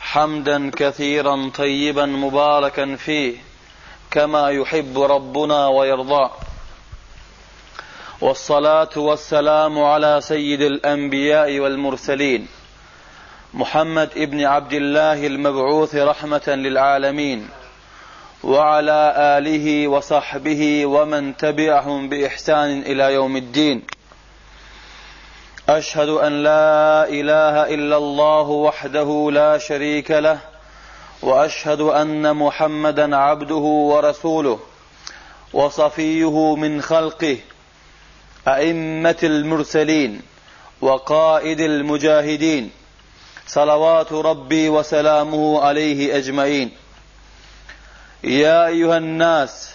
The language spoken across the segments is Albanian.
حمدا كثيرا طيبا مباركا فيه كما يحب ربنا ويرضى والصلاه والسلام على سيد الانبياء والمرسلين محمد ابن عبد الله المبعوث رحمه للعالمين وعلى اله وصحبه ومن تبعهم باحسان الى يوم الدين اشهد ان لا اله الا الله وحده لا شريك له واشهد ان محمدا عبده ورسوله وصفيه من خلقه ائمه المرسلين وقائد المجاهدين صلوات ربي وسلامه عليه اجمعين يا ايها الناس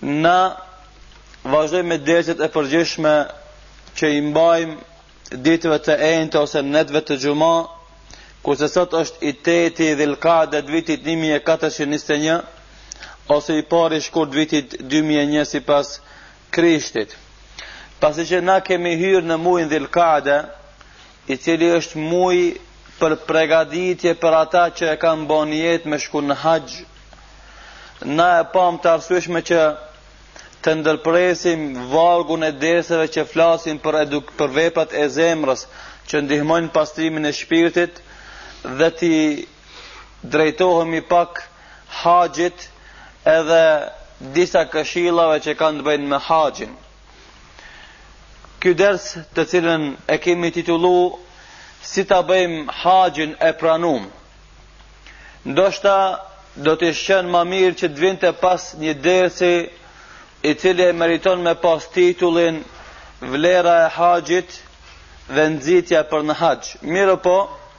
Na vazhdojmë me derset e përgjithshme që i mbajmë ditëve të enjte ose netëve të xhuma, kurse sot është i teti dhilkade vitit 1421, ose i pari shkurt vitit 2001 sipas Krishtit. Pasi që na kemi hyrë në mujin dhilkade, i cili është muaj për pregaditje për ata që e kanë bo nijet me shku në haxh, na e pamë të arsyshme që të ndërpresim vargun e derseve që flasim për, eduk, për veprat e zemrës që ndihmojnë pastrimin e shpirtit dhe t'i drejtohemi pak haxhit edhe disa këshilave që kanë të bëjnë me haxhin. Ky ders të cilën e kemi titullu Si ta bëjmë haxhin e pranum Ndoshta do t'ish qenë ma mirë që të vinte pas një dersi I cili e meriton me pas titullin Vlera e haxhit dhe nxitja për në haxh Mirëpo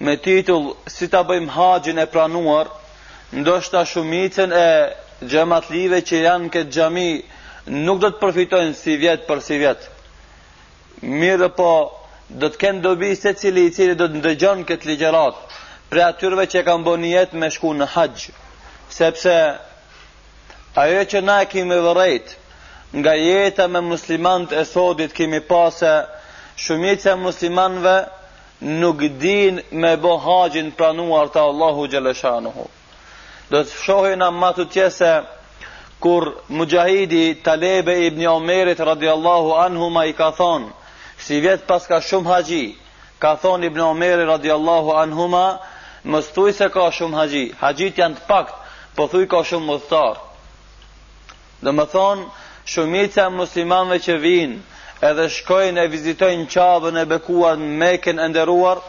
me titull Si ta bëjmë haxhin e pranuar, ndoshta shumicën e xhematlive që janë në këtë xhami nuk do të përfitojnë sivjet për sivjet. Mirëpo do të kenë dobi secili i cili do të ndëgjon këtë ligjëratë prej atyre që kanë bo nijet me shku në haxh, sepse ajo që na e kemi vërejt nga jeta me muslimant e sodit kemi pa se shumica e muslimanëve nuk dinë me bo haxhin pranuar te Allahu xhele shanuhu. Do të shohim na ma tutje se kur Muxhahidi talebe i Ibn Omerit radiallahu anhuma i ka thonë, sivjet paska shumë haxhi, ka thonë Ibn Omeri radiallahu anhuma, mos thuj se ka shumë haxhi, haxhitë janë të pakt, po thuj ka shumë udhëtarë. Domethënë, shumica e muslimanëve që vijnë edhe shkojnë e vizitojnë Qabën e bekuar në Mekën e nderuar,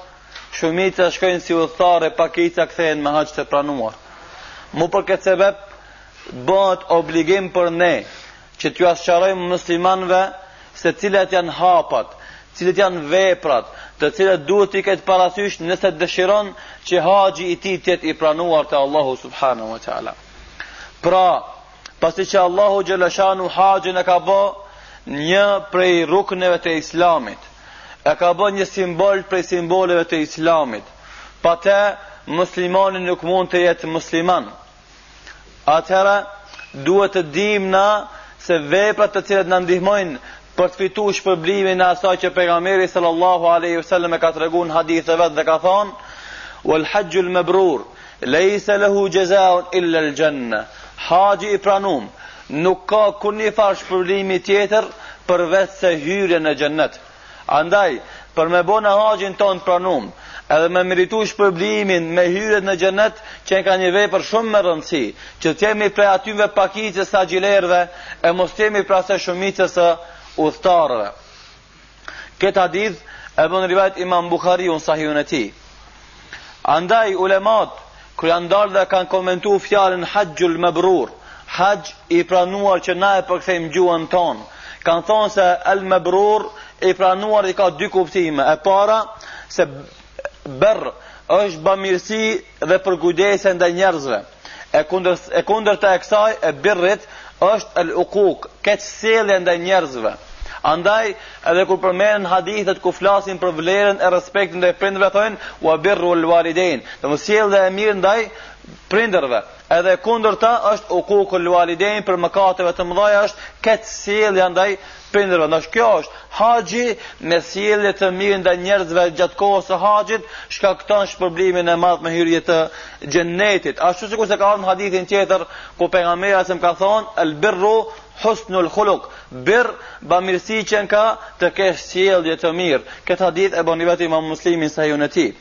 shumica shkojnë si udhëtarë e pakica kthehen me haxh të pranuar. Mu për këtë sebep bëhet obligim për ne që t'jua sqarojmë muslimanëve se cilat janë hapat, cilat janë veprat, të cilat duhet t'i ketë parasysh nëse dëshiron që haxhi i tij të jetë i pranuar te Allahu subhanahu wa taala. Pra, pasi që Allahu xhele shanuhu haxhin e ka bo një prej rukneve të islamit, e ka bo një simbol prej simboleve të islamit, pa te muslimani nuk mund të jetë musliman. Atëherë, duhet të dim na se veprat të cilat na ndihmojnë për të fitu shpërblimin e asaj që pejgamberi sallallahu aleyhi wa sallam e ka tregu në hadith edhe ka thonë, wal haxhul mebrur, Lejse lehu gjezaun illa el gjenne, haxhi i pranum, nuk ka kurrnjëfarë shpërblimi tjetër përveç se hyrje në gjennet. Andaj, për me bo ne haxhin tonë të pranum, edhe me meritu shpërblimin me hyrje në gjennet, qenka një vepër shumë me rëndësi, që t'jemi prej atyve pakicës të haxhilerëve, e mos t'jemi prej asaj shumicës së udhëtarëve. Këtë hadith e bën rivajet imam Buhariu në Sahihun e tij. Andaj ulemat, kur janë ndalë dhe kanë komentu fjalën haxhul mebrur, haxh i pranuar që na e përkthejmë gjuhën tonë, kanë thonë se el mebrur i pranuar i ka dy kuptime. E para, se birr është bamirësi dhe përkujdesje ndaj njerëzve. E kundër e kundërta e kësaj e birrit është el ukuk, keqsjellja ndaj njerëzve. Andaj, edhe kur përmenden hadithet ku flasin për vlerën e respektit ndaj prindërve thonë wa birrul walidain, domethënë sjellje e mirë ndaj prindërve. Edhe e kundërta është uqukul walidain prej mëkateve të mëdha është keqsjellja ndaj Prindërve, ndaj kjo është, haxhi me sjellje të mirë ndaj njerëzve gjatë kohës së haxhit, shkakton shpërblimin e madh me hyrje të xhennetit. Ashtu sikurse ka ardhur në hadithin tjetër ku pejgamberi a.s. ka thonë, "El birru husnul khuluq." Birr bamirësi qenka të kesh sjellje të mirë. Këtë hadith e bën rivajet Imam Muslimi në Sahihun e tij.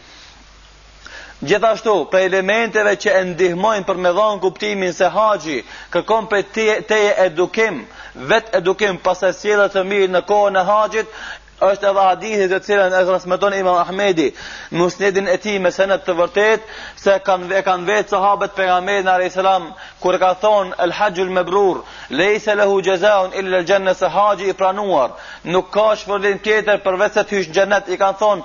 Gjithashtu, prej elementeve që e ndihmojnë për me dhanë kuptimin se haji kërkon prej teje edukim, vetedukim pastaj sjellje të mirë në kohën e hajit, është edhe hadithi të cilën e transmeton Imam Ahmedi, në Musnedin e tij me sened të vërtetë, se kanë e kanë vetë sahabët pejgamberin alayhis salam kur ka thon el hajjul mabrur, leysa lahu jazaa'un illa al janna se haji i pranuar, nuk ka shpërblim tjetër përveçse të hysh në xhenet, i kanë thon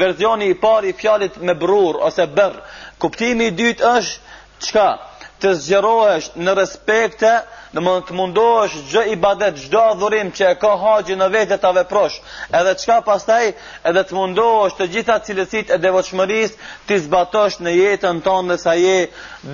Versioni i parë i fjalës mebrur ose birr. Kuptimi i dytë është çka? të zgjerohesh në respekte, domethënë të mundohesh çdo ibadet, çdo adhurim që e ka haxhi në vete ta veprosh, edhe çka pastaj, edhe të mundohesh të gjitha cilësitë e devotshmërisë t'i zbatosh në jetën tande sa je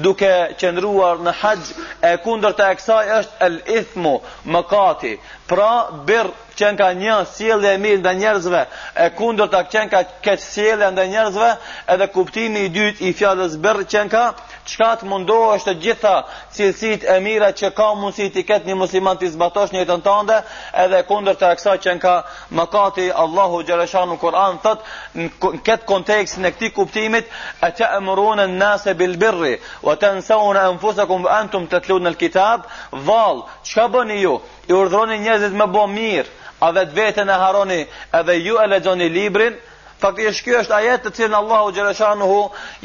duke qëndruar në haxh, e kundërta e kësaj është el ithmu, mëkati, pra birr, qenka një sjellje e mirë ndaj njerëzve, e kundërta qenka keqsjellje ndaj njerëzve, edhe kuptimi i dytë i fjalës birr qenka, çka të mundohesh të gjitha cilësitë e mira që ka mundësi t'i ketë një musliman t'i zbatosh në jetën tënde, edhe e kundërta e kësaj qenka mëkati Allahu xheleshanuhu në Kur'an thotë në këtë kontekstin e këtij kuptimit e te'murunen nase bil birri wa tansawna anfusakum wa antum tatlun al kitab vallë çka bëni ju I urdhëroni njerëzit me bo mirë, a vetveten e harroni edhe ju e lexoni librin, Faktikisht ky është ajet të cilin Allahu xhaleshanuhu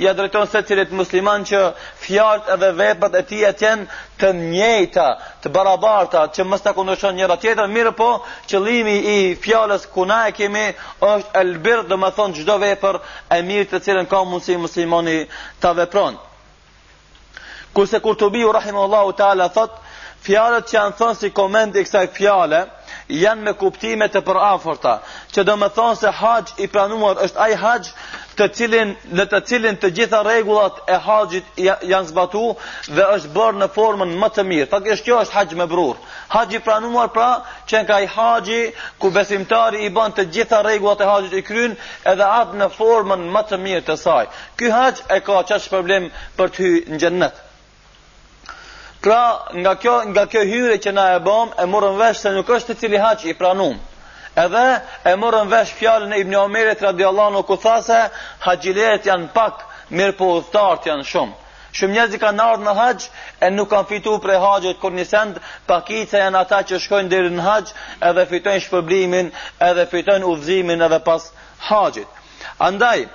ja drejton secilit musliman që fjalët edhe veprat e tij të jenë të njëjta, të barabarta, që mos ta kundërshton njëra tjetrën, mirëpo qëllimi i fjalës ku na e kemi është el-birr, domethonë çdo vepër e mirë të cilën ka mundësi muslimani ta vepron. Kurse Kurtubiu rahimahullahu taala thot, fjalët që janë thënë si koment i kësaj fjale janë me kuptime të përafërta, që domethonë se haxh i pranuar është ai haxh të cilin në të cilin të gjitha rregullat e haxhit janë zbatuar dhe është bërë në formën më të mirë. Faktikisht ky është haxh mebrur. Haxh i pranuar pra qenka ai haxhi ku besimtari i bën të gjitha rregullat e haxhit i kryen edhe atë në formën më të mirë të saj. Ky haxh e ka si shpërblim për të hyrë në xhennet. Pra, nga kjo nga kjo hyrje që na e bëmë, e morëm vesh se nuk është secili haxh i pranum. Edhe e morëm vesh fjalën e Ibn Omerit radhiyallahu anhu ku tha se haxhilerët janë pak, mirëpo udhëtart janë shumë. Shumë njerëz kanë ardhur në haxh e nuk kanë fituar prej haxhit kurnjë send, pakica janë ata që shkojnë deri në hax edhe fitojnë shpërblimin, edhe fitojnë udhëzimin edhe pas haxhit. Andaj,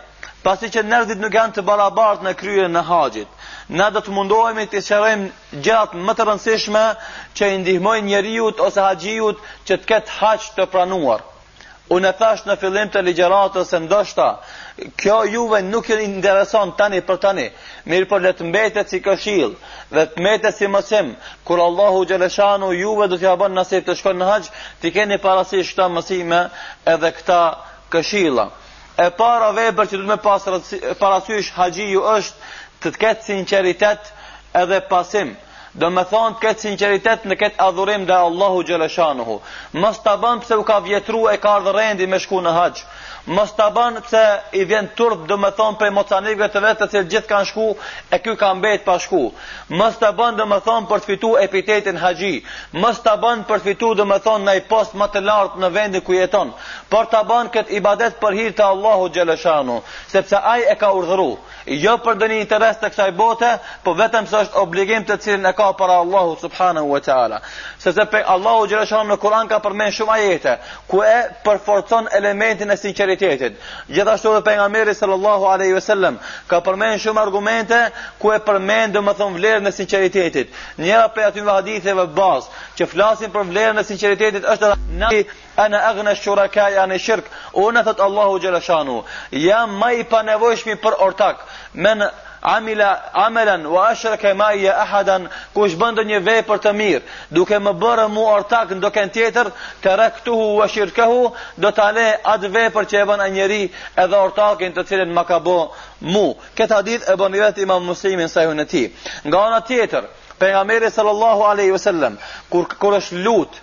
pasi që njerëzit nuk janë të barabartë në kryerjen e haxhit, na do të mundohemi t'i sqarojmë gjërat më të rëndësishme që i ndihmojnë njeriut ose haxhiut që të ketë haxh të pranuar. Unë e thash në fillim të ligjëratës se ndoshta, kjo juve nuk ju intereson tani për tani, mirëpo le të mbetet si këshillë dhe të mbetet si mësim, kur Allahu xheleshanu juve do t'ja bën nasip të shkon në haxh, t'i keni parasysh këta mësime edhe këta Këshilla e para vepër që duhet me pas parasysh haxhiu është të të ketë sinqeritet edhe pasim. Domethonë të ketë sinqeritet në ketë adhurim ndaj Allahut xheleshanuhu. Mos ta ban pse u ka vjetru e ka ardhë rendi me shku në haxh. Mos ta ban pse i vjen turp domethonë prej mocanikëve të vet të cilët gjithë kanë shku e ky ka mbet pa shku. Mos ta ban domethonë për të fitu epitetin haxhi. Mos ta ban për të fitu domethonë naj post më të lartë në vendin ku jeton. por ta bën këtë ibadet për hir të Allahut xhaleshanu, sepse Ai e ka urdhëru, jo për ndonjë interes të kësaj bote, por vetëm se është obligim të cilin e ka para Allahut subhanahu wa taala. Sepse Allahu xhaleshanu në Kur'an ka përmend shumë ajete ku e përforcon elementin e sinqeritetit. Gjithashtu edhe pejgamberi sallallahu alaihi wasallam ka përmend shumë argumente ku e përmend domethënë vlerën e sinqeritetit. Njëra prej atyre haditheve bazë që flasin për vlerën e sinqeritetit është edhe Ana aghna shuraka ya ne shirk. Unë thot Allahu jalla shanu. jam ma i panevojshmi për ortak. Men amila amalan wa ashraka ma ya ahadan kush bën ndonjë vepër të mirë duke më bërë mu ortak ndokën tjetër taraktuhu wa shirkahu do ta le atë vepër që e bën ai njeri edhe ortakin të cilin ma ka bë mu këtë hadith e bën rivajet Imam Muslimi në sahihun e tij nga ana tjetër pejgamberi sallallahu alaihi wasallam kur kur është lut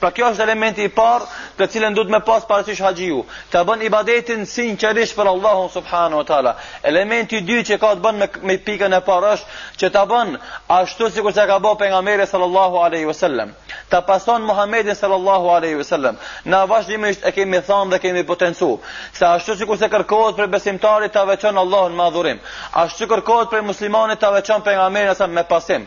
Pra kjo është elementi i parë, të cilën duhet me pas parasysh haxhiu, ta bën ibadetin sinqerisht për Allahun subhanahu wa taala. Elementi i dytë që ka të bën me, me pikën e parë është që ta bën ashtu sikurse ka bo pejgamberi sallallahu alaihi wasallam. Ta pason Muhamedin sallallahu alaihi wasallam. Na vazhdimisht e kemi than dhe kemi potencu se ashtu sikurse kërkohet prej besimtarit ta veçon Allahun me adhurim, ashtu kërkohet prej muslimanit ta veçon pejgamberin me pasim.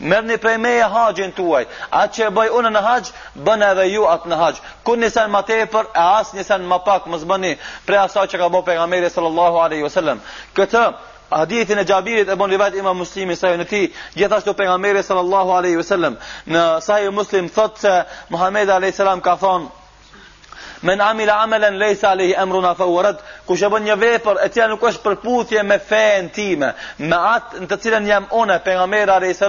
Merrni prej meje haxhin tuaj. Atë që e bëj unë në haxh, bëne edhe ju atë në haxh. Kurnjisen më tepër, e asnjisen më pak, mos bëni prej asaj që ka bo pejgamberi sallallahu alaihi wasallam. Këtë hadithin e Xhabirit e bën rivajet Imam Muslimi në Sahihun e tij, gjithashtu pejgamberi sallallahu alaihi wasallam në Sahih Muslim thotë se Muhamedi alaihi salam ka thonë Men amila amelen lejsa alejhi emruna fa huve red, kush e bën një vepër, e cila nuk është përputhje me fejën time, me atë në të cilën jam une, pejgamberi a.s.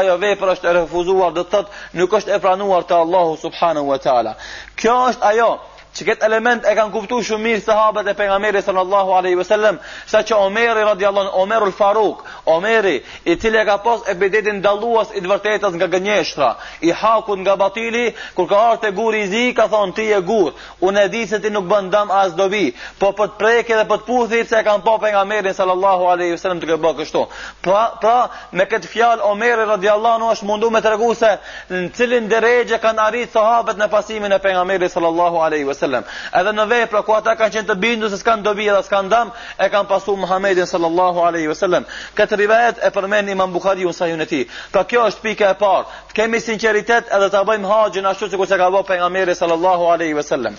Ajo vepër është e refuzuar, do të thotë, nuk është e pranuar te Allahu subhanahu wa ta'ala. Kjo është ajo, që këtë element e kanë kuptu shumë mirë sahabët e pejgamberit sallallahu aleyhi ve sellem, sa që Omeri radiallahu anhu, Omerul Faruk, Omeri i cili e ka pas epitetin dallues i të vërtetës nga gënjeshtra, i hakut nga batili, kur ka ardh te guri i zi, ka thonë ti je gur, unë e di se ti nuk bën dam as dobi, po po të preki edhe po të puthi, pse e kam pa pejgamberin sallallahu aleyhi sallam duke ba kështu. Pra, pra, me këtë fjalë, Omeri radiallahu anhu është mundu me tregu se në cilën derexhe kanë arritë sahabet në pasimin e pejgamberit sallallahu aleyhi sallam. Edhe në vepra ku ata kanë qenë të bindur se s'kanë dobi edhe s'kanë dam, e kanë pasu Muhammedin sallallahu alaihi wasallam. Këtë rivajet e përmend Imam Buhariu në Sahihun e tij. Pra kjo është pika e parë. Të kemi sinqeritet edhe ta bëjmë haxhin ashtu sikurse ka bo pejgamberi sallallahu alaihi wasallam.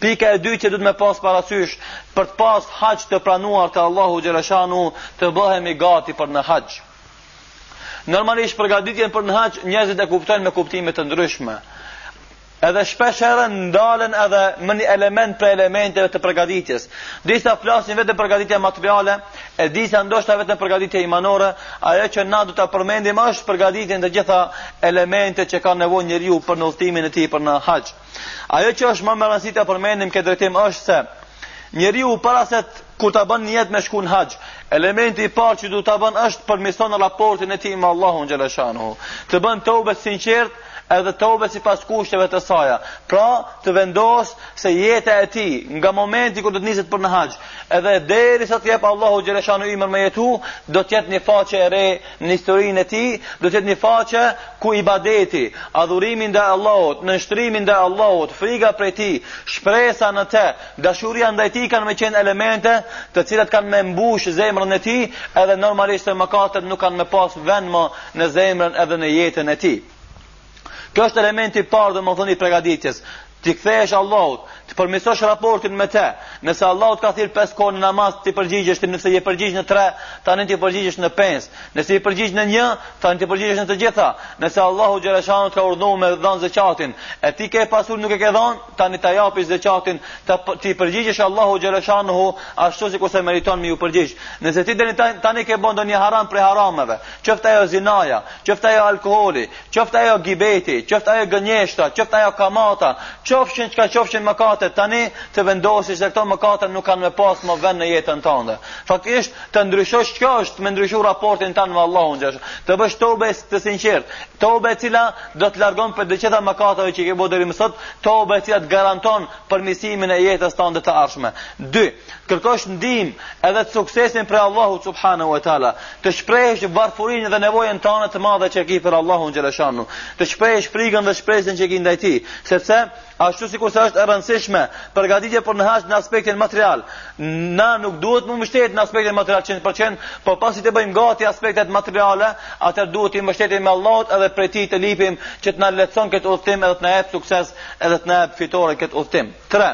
Pika e dytë që duhet me pas parasysh për të pas haxh të pranuar te Allahu xhaleshanu të bëhemi gati për në haxh. Normalisht përgatitjen për në haxh njerëzit e kuptojnë me kuptime të ndryshme. Edhe shpesh herë ndalen edhe me një element prej elementeve të përgatitjes. Disa flasin vetëm për përgatitje materiale, e disa ndoshta vetëm përgatitje imanore. Ajo që na do ta përmendim është përgatitjen të gjitha elementet që ka nevojë njeriu për në udhëtimin e tij për në haxh. Ajo që është më me rëndësi ta përmendim në këtë drejtim është se njeriu para se kur ta bën niyet me shku në haxh, Elementi i parë që duhet ta bën është të përmirëson raportin e tij me Allahun xhaleshanu. Të bën tobe të sinqert edhe tobe sipas kushteve të saja, pra të vendos se jeta e tij, nga momenti kur do të niset për në haxh, edhe derisa të jep Allahu xheleshanuhu ymër me jetu, do të jetë një faqe e re në historinë e tij, do të jetë një faqe ku ibadeti, adhurimi ndaj Allahut, nënshtrimi ndaj Allahut, friga prej tij, shpresa në te, Dashuria ndaj tij kanë me qenë elemente të cilat kanë me mbush zemrën e tij edhe normalisht se mëkatet nuk kanë me pas vend më në zemrën edhe në jetën e tij. Kjo është elementi i parë domethënë i pregaditjes. T'i kthehesh Allahut, të përmirësosh raportin me te. Nëse Allahu të ka thirr 5 kohë në namaz, t'i përgjigjesh, ti nëse je përgjigj në 3, tani t'i përgjigjesh në 5. Nëse je përgjigj në 1, tani t'i përgjigjesh në të gjitha. Nëse Allahu xheleshanuhu të ka urdhnu me dhanë zeqatin, e ti ke pasur nuk e ke dhanë, tani ta japish zeqatin, të, t'i përgjigjesh Allahut xheleshanuhu ashtu sikur se meriton me ju përgjigj. Nëse ti deri tani ke bo ndonjë haram prej harameve, qoftë ajo zinaja, qoftë ajo alkooli, qoftë ajo gibeti, qoftë ajo gënjeshtra, qoftë ajo kamata, qofshin çka qofshin mëkatet, tani të vendosësh se këto mëkate nuk kanë me pas më vend në jetën tënde. Faktikisht të ndryshosh çka është me ndryshu raportin tënd me Allahun xheleshanuhu. Të bësh tobe të sinqert, tobe e cila do të largon prej të gjitha mëkateve që i ke bo deri më sot, tobe e cila të garanton përmirësimin e jetës tënde të ardhshme. 2. Kërkosh ndihmë edhe suksesin prej Allahut subhanahu wa taala. Të shprehësh varfërinë dhe nevojën tënde të madhe që ke për Allahun xheleshanuhu. Të shprehësh frikën dhe shpresën që ke ndaj tij, sepse Ashtu sikurse është e rëndësishme përgatitja për në haxh në aspektin material, na nuk duhet m'u mbështet në aspektin material 100%, por pasi të bëjmë gati aspektet materiale, atëherë duhet t'i mbështetemi Allahut edhe prej tij të lipim që të na lehtëson këtë udhëtim edhe të na jep sukses edhe të na jep fitore n' këtë udhëtim. 3.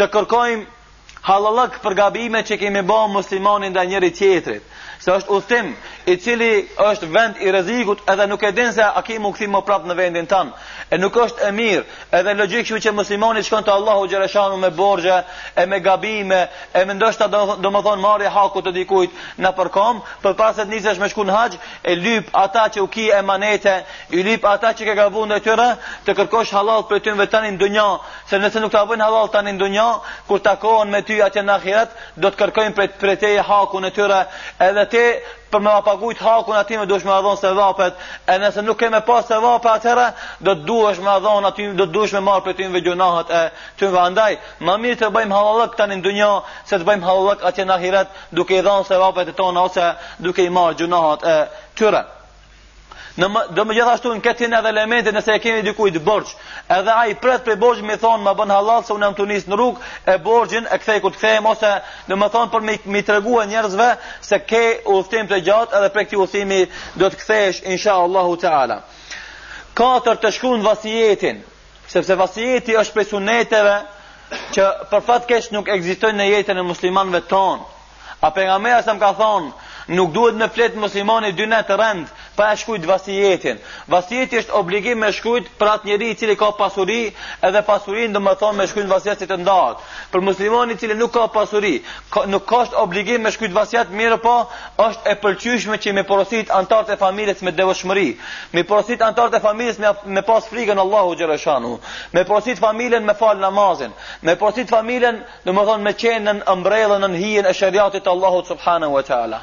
Të kërkojmë Hallallëk për gabimet që kemi ba muslimani ndaj njëri tjetrit. Se është udhtim i cili është vend i rrezikut edhe nuk e din se a ki m'u kthy më prapë në vendin tanë. E nuk është e mirë edhe logjikshme që muslimani t'shkon te Allahu xheleshanuhu me borxhe e me gabime e me ndoshta domethënë marrje haku të dikujt na përkon përpara se t'nisesh me shku në haxh i lyp ata që u ki emanete i lyp ata që ke gabu ndaj tyre të kërkosh hallall prej tynve tani n'dunja Se nëse nuk ta bëjnë hallall tani në dunja, kur takohen me ty atje në ahiret, do të kërkojnë prej teje hakun e tyre, edhe ti për me ja pagujt hakun aty me duhesh me ja dhon sevapet, e nëse nuk ke me pas sevape atëherë, do të duhesh me dhon aty, do të duhesh me marr prej tyve gjunahat e tyve andaj, më mirë të bëjmë hallallëk tani në dunja, se të bëjmë hallallëk atje në ahiret, duke i dhon sevapet e tona ose duke i marr gjunahat e tyre. Domethënë gjithashtu në këtë edhe elementin nëse e kemi dikujt borxh, edhe ai pret për borxhin me i thon ma bën halal se unë jam tu nis në rrugë e borxhin e kthej kur të kthehem ose domethënë për me i tregu njerëzve se ke udhtim të gjatë edhe prej këtij udhtimi do të kthehesh inshallahu taala. Katër të shkrun vasijetin, sepse vasijeti është prej suneteve që për fat keq nuk ekzistojnë në jetën e muslimanëve tonë. A pejgamberi a.s. ka thonë, nuk duhet me flet muslimani dy net rend pa e shkrujt vasijetin. Vasijeti është obligim me shkrujt për atë njeri i cili ka pasuri, edhe pasurin domethënë me shkrujt vasijet si të ndahet. Për muslimani i cili nuk ka pasuri, ka, nuk ka është obligim me shkrujt vasijet mirëpo, është e pëlqyshme që me porosit antarët e familjes me devotshmëri. Me porosit antarët e familjes me, me pas frigën Allahut xhelle shanuhu. Me porosit familjen me falë namazin. Me porosit familjen Domethënë me qenë nën ombrellën nën hijen e sheriatit të Allahut subhanahu wa taala.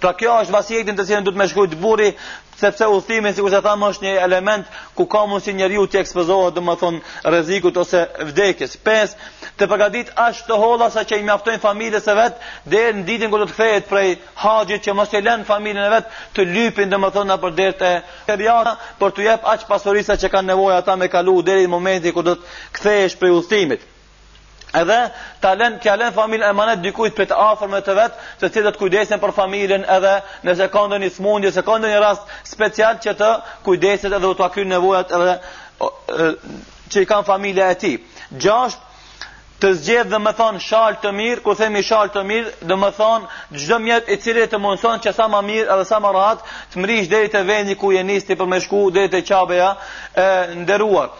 Pra kjo është vasieti të cilin duhet me shkrujt burri, sepse udhtimi sikur se thamë është një element ku ka mundësi njeriu të ekspozohet domethënë rrezikut ose vdekjes. 5. Të përgatit aq të holla sa që i mjaftojnë familjes së vet deri në ditën kur do të kthehet prej haxhit që mos e lën familjen e vet të lypin domethënë nëpër dyer të, por t'u jep aq pasuri sa që kanë nevojë ata me kalu deri në momentin kur do të kthehesh prej udhtimit. Edhe ta lën t'ia lën familjen emanet dikujt prej të afërmve të vet, të cilët të kujdesen për familjen nëse ka ndonjë smundje, nëse ka ndonjë rast special që të kujdeset edhe t'ia kryjë nevojat e, që i kanë familja e tij. Gjashtë të zgjedh domethënë shalë të mirë, kur themi shalë të mirë, domethënë çdo mjet i cili të mundëson që sa ma mirë edhe sa ma rahat të mrrish deri te vendi ku je nis ti për me shku deri te Qabeja e nderuar.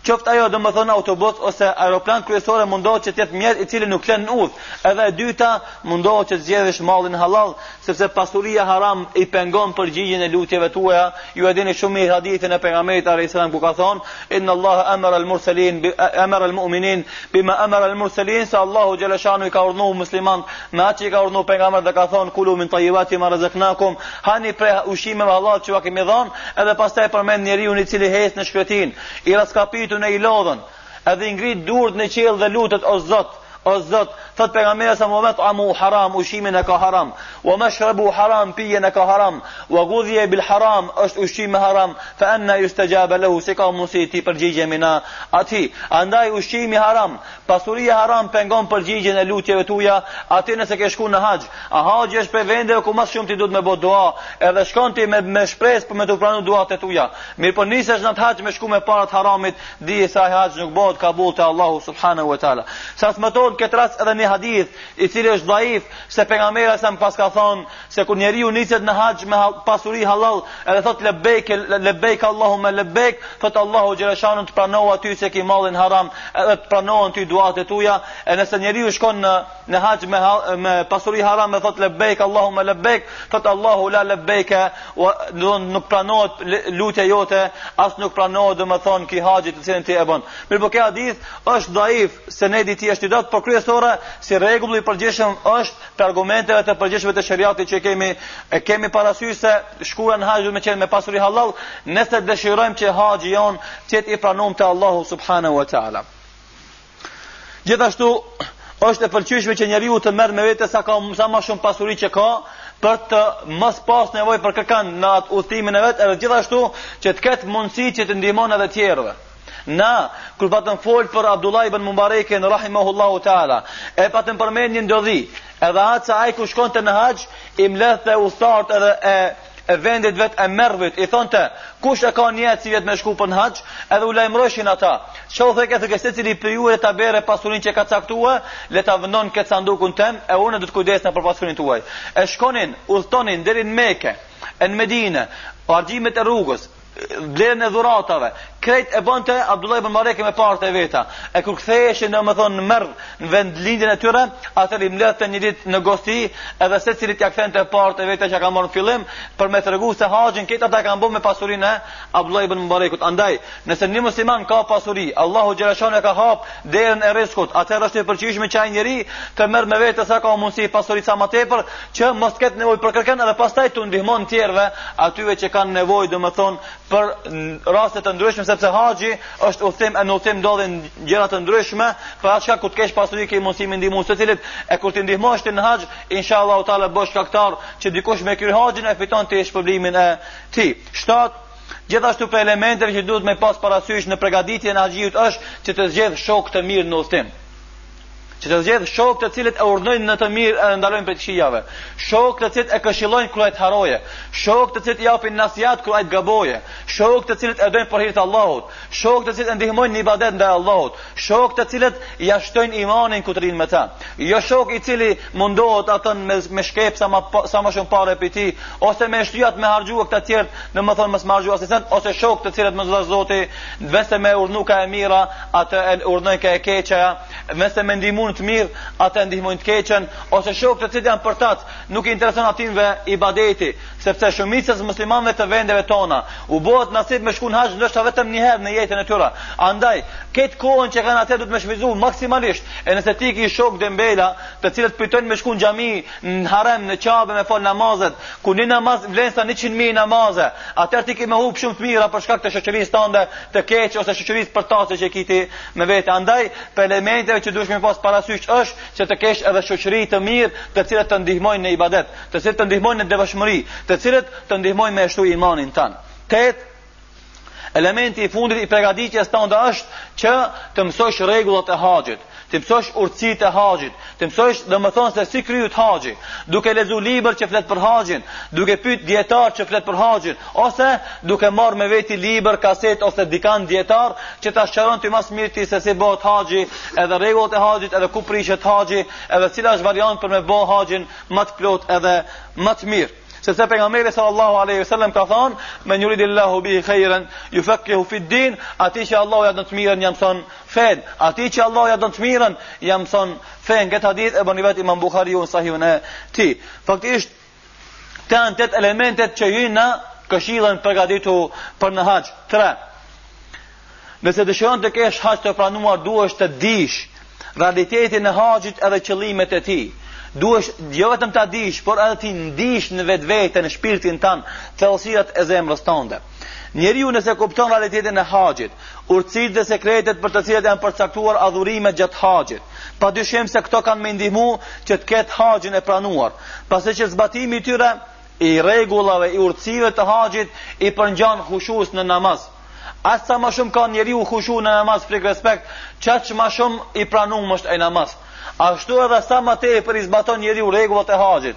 Qoftë ajo domethënë autobus ose aeroplan kryesore mundohu që të jetë mjet i cili nuk të len në udhë. Edhe e dyta mundohu që të zgjedhësh mallin halal, sepse pasuria haram i pengon përgjigjen e lutjeve tuaja. Ju e dini shumë mirë hadithin e pejgamberit alayhis salam ku ka thonë: "Inna Allaha amara al-mursalin bi amara al-mu'minin bima amara al-mursalin", se Allahu xhelle shanuhu i ka urdhnu muslimanët me atë që i ka urdhnu pejgamberët dhe ka thonë: "Kulu min tayyibati ma razaqnakum", hani prej ushqimeve halal që ju kemi dhënë. Edhe pastaj përmend njeriun i cili hec në shkretin, i raskapitun e i lodhun, edhe i ngrit durt në qiell dhe lutet o Zot, o Zot, thot pejgamberi a.s. wa mat'amuhu haram ushqimin e ka haram, wa mashrabuhu haram pijen e ka haram, wa gudhiya bil haram është ushqy me haram, fa anna yustajabu lahu si ka mundsi ti përgjigjemi na atij. Andaj ushqimi haram, Pasuria haram pengon përgjigjen e lutjeve tuaja, e ti nëse ke shku në haxh. A haxhi është prej vendeve ku ma së shumti duhet me bo dua, edhe shkon ti me me shpresë për me t'u pranu duat e tuja. Mirëpo nëse nisesh në haxh me shku me para të haramit, dije se ai haxh nuk bohet kabul te Allahu subhanahu wa taala. Saqë përmendet në këtë rast edhe një hadith, i cili është dhaif, se pejgamberi a.s. paska thonë, se kur njeriu niset në haxh me pasuri halal, edhe thot lebejk, lebejk Allahumma lebejk, thot Allahu xheleshanuhu të pranova ty se ki mallin haram, edhe të pranohen ty duat e tuaja, e nëse njeriu shkon në në haxh me me pasuri haram e thot lebejk Allahumma lebejk, thot Allahu la lebejk, do nuk pranohet lutja jote, as nuk pranohet domethën ky haxhi të cilin ti e bën. Mirëpo ky hadith është dhaif, senedi i tij është i dobët, por kryesore si rregulli i përgjithshëm është të argumenteve të përgjithshme të sheriatit që kemi e kemi parasysh se shkuarja në haxh me qenë me pasuri halal, nëse dëshirojmë që haxhi jonë të jetë i pranuar te Allahu subhanahu wa taala. Gjithashtu është e pëlqyeshme që njeriu të merr me vete sa ka sa më shumë pasuri që ka për të mos pas nevojë për kërkan në atë udhëtimin e vet, edhe gjithashtu që të ketë mundësi që të ndihmon edhe tjerëve. Na, kur patëm fol për Abdullah ibn Mubarekin rahimahullahu teala, e patëm përmend një ndodhi, edhe atë se ai kur shkonte në haxh, i mbledhte udhëtarët edhe e, e vendit vet e Mervit, i thonte, kush e ka nijet sivjet me shku për në haxh, edhe u lajmërojshin ata, që u thojke thojke secili prej juve ta bjere pasurinë që e ka caktua, le ta vendon në këtë sandukun tem, e unë do të kujdesna për pasurinë tuaj. E shkonin, udhëtonin, deri në Meke, në Medine, harxhimet e rrugës, blerjen e dhuratave. Krejt e bënte Abdullah ibn Mubareku me paret e veta. E kur ktheheshin domethënë në Merv në vendlindjen e tyre, atëherë i mbledhte një ditë në gosti, edhe secilit ia kthente paret e veta që ka marrë në fillim, për me tregu se haxhin këta ata e kanë bo me pasurinë e Abdullah ibn Mubarekut. Andaj, nëse një musliman ka pasuri, Allahu xheleshanuhu ia ka hap derën e rizkut, atëherë është e pëlqyeshme që ai njeri të merr me vete sa ka mundësi pasuri sa më tepër, që mos të ketë nevojë për kërkën edhe pastaj t'u ndihmon të tjerëve atyre që kanë nevojë domethën për raste të ndryshme sepse haxhi është udhtim e në udhtim ndodhin gjëra të ndryshme për atë shkak kur të kesh pasuri ke mundësi me ndihmu secilit e kur t'i ndihmosh ti në haxh inshallah taala bohesh shkaktar që dikush me kry haxhin e fiton ti shpërblimin e tij. 7 Gjithashtu prej elementeve që duhet me pas parasysh në përgatitjen e haxhit është që të zgjedh shok të mirë në udhtim. që të zgjedh shokë të cilët e urdhnojnë në të mirë e ndalojnë prej këqijave, shokë të cilët e këshillojnë kur ai të harroje, shokë të cilët i japin nasihat kur ai të gaboje, shokë të cilët e dojnë për hir të Allahut, shokë të cilët e ndihmojnë në ibadet ndaj Allahut, shokë të cilët ia shtojnë imanin kur të rrinë me ta. Jo shok i cili mundohet atë me me shkep sa më sa më shumë pare prej tij, ose me shty atë me harxhu këta të tjerë, domethënë mos me harxhu asni cent ose shokë të cilët mos dhashtë Zoti Në vend se me urdhnu ka e mira, atë e urdhnojnë ka e keqja, në vend se me ndihmu në të mirë, atë e ndihmojnë në të keqen, ose shokë të cilët janë përtacë, nuk i intereson atyneve ibadeti, sepse shumicës së muslimanëve të vendeve tona u bëhet nasip me shku në haxh ndoshta vetëm një herë në jetën e tyre. Andaj, këtë kohën që kanë atë duhet me shfrytëzu maksimalisht. E nëse ti ki shokë dembela, të cilët pritojnë me shku në xhami, në harem në qabe me fal namazet, ku një namaz vlen sa 100 mijë namaze, atëherë ti ke me hup shumë të mira për shkak të shoqërisë tande të keq ose shoqërisë përtace që kiti me vete. Andaj, prej elementeve që duhet të pas parasysh është që të kesh edhe shoqëri të mirë, të cilët të ndihmojnë në ibadet, të cilët të ndihmojnë në devotshmëri, të cilët të ndihmojnë me e shtu imanin tan. Tet Elementi i fundit i pregaditjes tande është që të mësosh rregullat e haxhit, t'i mësosh urtësitë e haxhit, ti mësosh domethënë se si kryhet haxhi, duke lexu libër që flet për haxhin, duke pyt dijetar që flet për haxhin, ose duke marrë me veti libër, kaset, ose dikan dijetar që ta sqaron ty ma s'mirti se si bëhet haxhi, edhe rregullat e haxhit, edhe ku prishet haxhi, edhe cila është variant për me bo haxhin më të plot edhe më të mirë. Sepse pejgamberi sallallahu alaihi wasallam ka thënë, "Men juridi Allahu bihi khairan yufaqihu fi din", atij që Allahu ja don të mirën ja mson fenë, atij që Allahu ja don të mirën ja mson fenë. Këtë hadith e bën vetë Imam Buhariu në Sahihun e tij. Faktikisht këto janë tetë elementet që hyjnë në këshillën përgatitu për në haxh. 3. Nëse dëshiron të kesh haxh të pranuar, duhesh të dish realitetin e haxhit edhe qëllimet e tij. Duhesh jo vetëm ta dish, por edhe t'i ndish në vetvete, në shpirtin tënd, thellësirat e zemrës tënde. Njeriu nëse kupton realitetin e haxhit, urtësitë dhe sekretet për të cilat janë përcaktuar adhurimet gjatë haxhit, padyshim se këto kanë me i ndihmu që të ketë haxhin e pranuar, pasi që zbatimi i tyre i rregullave, i urtësive të haxhit i përngjan hushus në namaz. Aq sa më shumë ka njeriu khushu në namaz frik respekt, aq më shumë i pranuam është ai namaz. Ashtu edhe sa më tepër i zbaton njeriu rregullat e haxhit,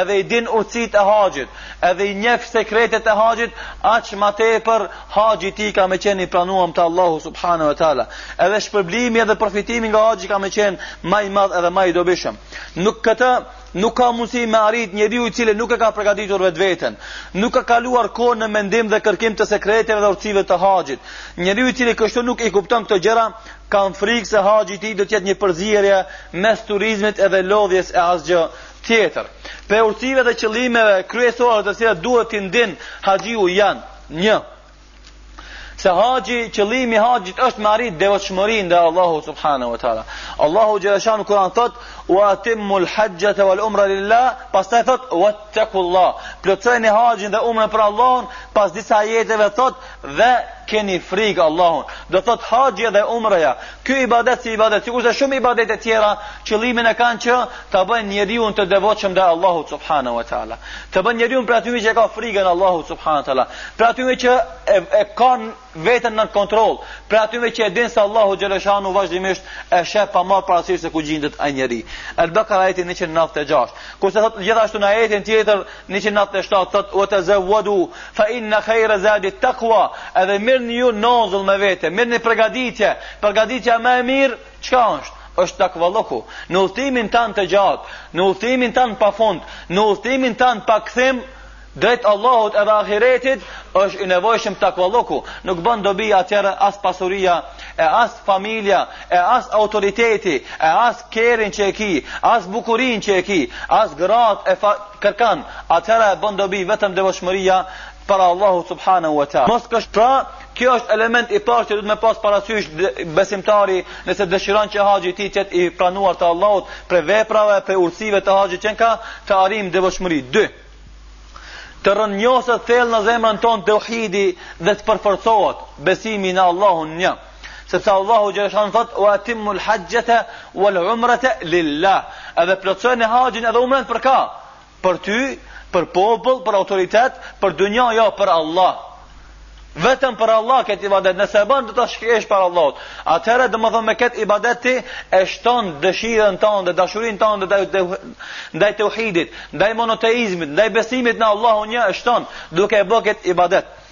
edhe i din urtësitë e haxhit, edhe i njeh sekretet e haxhit, aq më tepër haxhi i tij ka me qenë i pranuam te Allahu subhanahu wa taala. Edhe shpërblimi edhe përfitimi nga haxhi ka me qenë më i madh edhe më i dobishëm. Nuk këtë Nuk ka mundësi me arrit njeriu i cili nuk e ka përgatitur vetveten, nuk ka kaluar kohë në mendim dhe kërkim të sekreteve dhe urtësive të haxhit. Njeriu i cili kështu nuk i kupton këto gjëra, kam frikë se haxhi i tij do të jetë një përzierje mes turizmit edhe lodhjes e asgjë tjetër. Prej urtësive dhe qëllimeve kryesore të cilat duhet t'i ndin haxhiu janë 1. Se haxhi, qëllimi i haxhit është me arrit devotshmërinë ndaj Allahut subhanahu wa taala. Allahu xheleshanuhu n'Kur'an thot: "Wa atimul hajja wal umra lillah", pastaj thot: "Wattaqullah". Plotësojeni haxhin dhe umrën për Allahun, pas disa ajeteve thot: "Dhe keni frikë Allahun". Do thot haxhi dhe umreja Ky ibadet si ibadet, sikur se shumë ibadet e tjera, qëllimin e kanë që ta bëjnë njeriun të devotshëm ndaj Allahut subhanahu wa taala. Ta bëjnë njeriun prej atyne që e ka frikën Allahut subhanahu wa taala, prej atyne që e, e kanë veten nën kontroll, prej atyne që e dinë se Allahu xhaleshanu vazhdimisht e sheh pa marr parasysh se ku gjindet ai njeri. Al-Baqara ajeti 196. Kurse thot gjithashtu në ajetin tjetër 197 thot wa tazawwadu fa inna khayra zadi taqwa edhe merrni ju nozull me vete merrni përgaditje përgaditja më e mirë çka është është takvalloku në udhëtimin tanë të gjatë në udhëtimin tanë pa fund në udhëtimin tanë pa kthim drejt Allahut edhe ahiretit është i nevojshëm takvalloku nuk bën dobi atëhera as pasuria e as familja e as autoriteti, e as kerin që e ki, as bukurin që e ki, as grat e fa... kërkan, atëhera bën dobi vetëm devotshmëria para Allahu subhanahu wa taala. Mos kësht pra, kjo është element i parë që duhet me pas parasysh besimtari nëse dëshiron që haxhi i tij të jetë i pranuar te Allahu prej veprave, prej urtësive të haxhit qenka të arrijmë devotshmëri. 2. Të rrënjoset thellë në zemrën tonë teuhidi dhe të përforcohet besimi në Allahun një. Sepse Allahu xhaleshanu thot, wa atimmul haxhxha wal umrata lillah. Edhe plotësojeni haxhin edhe umren për ka? Për ty, për popull, për autoritet, për dunja, jo, për Allah. Vetëm për Allah këtë ibadet, nëse e banë, do të shkesh për Allah. Atëherë, domethonë me këtë ibadet ti, e shton dëshirën tande, dashurinë tande, ndaj teuhidit, ndaj monoteizmit, ndaj besimit në Allahun një, e shton, duke e bë këtë ibadet.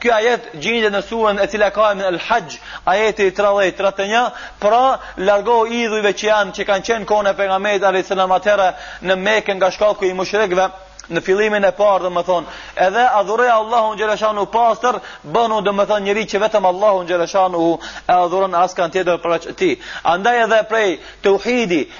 Ky ajet gjendet në surën e cila e ka emrin Al-Hajj, ajeti 30, 31, pra largohu idhujve që janë që kanë qenë kohën e pejgamberit alayhis salam atëhera në Mekë nga shkaku i mushrikëve në fillimin e parë domethënë, edhe adhuroje Allahun xhaleshanu pastër, bënu domethënë njeri që vetëm Allahun xhaleshanu e adhuron askan tjetër përveç tij. Andaj edhe prej tauhidit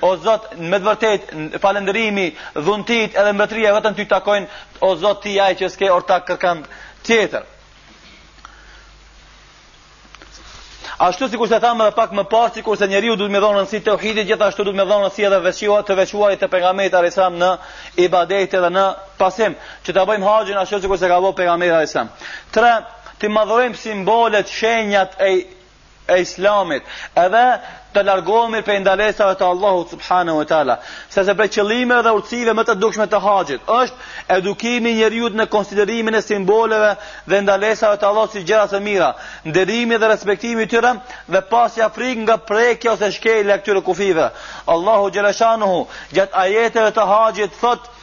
O Zot, me të vërtetë, falënderimi, dhuntit edhe mbretëria vetëm ty takojnë, o Zot, ti je ai që s'ke ortak kërkan tjetër. Ashtu sikur se thamë edhe pak më parë, sikur se njeriu duhet me i dhonë rëndësi teuhidit, gjithashtu duhet me i dhonë rëndësi edhe veçua të veçuarit të pejgamberit alayhis salam në ibadete dhe në pasim, që ta bëjmë haxhin ashtu sikur se ka bo pejgamberi alayhis salam. 3. T'i madhërojmë simbolet, shenjat e e islamit, edhe të largohemi prej ndalesave të Allahu subhanahu wa taala. Sepse prej qëllimeve dhe urtësive më të dukshme të haxhit, është edukimi i njeriut në konsiderimin e simboleve dhe ndalesave të Allahut si gjëra të mira, nderimi dhe respektimi i tyre dhe pasja frikë nga prekja ose shkelja e këtyre kufijve. Allahu xhaleshanuhu gjatë ajeteve të haxhit thotë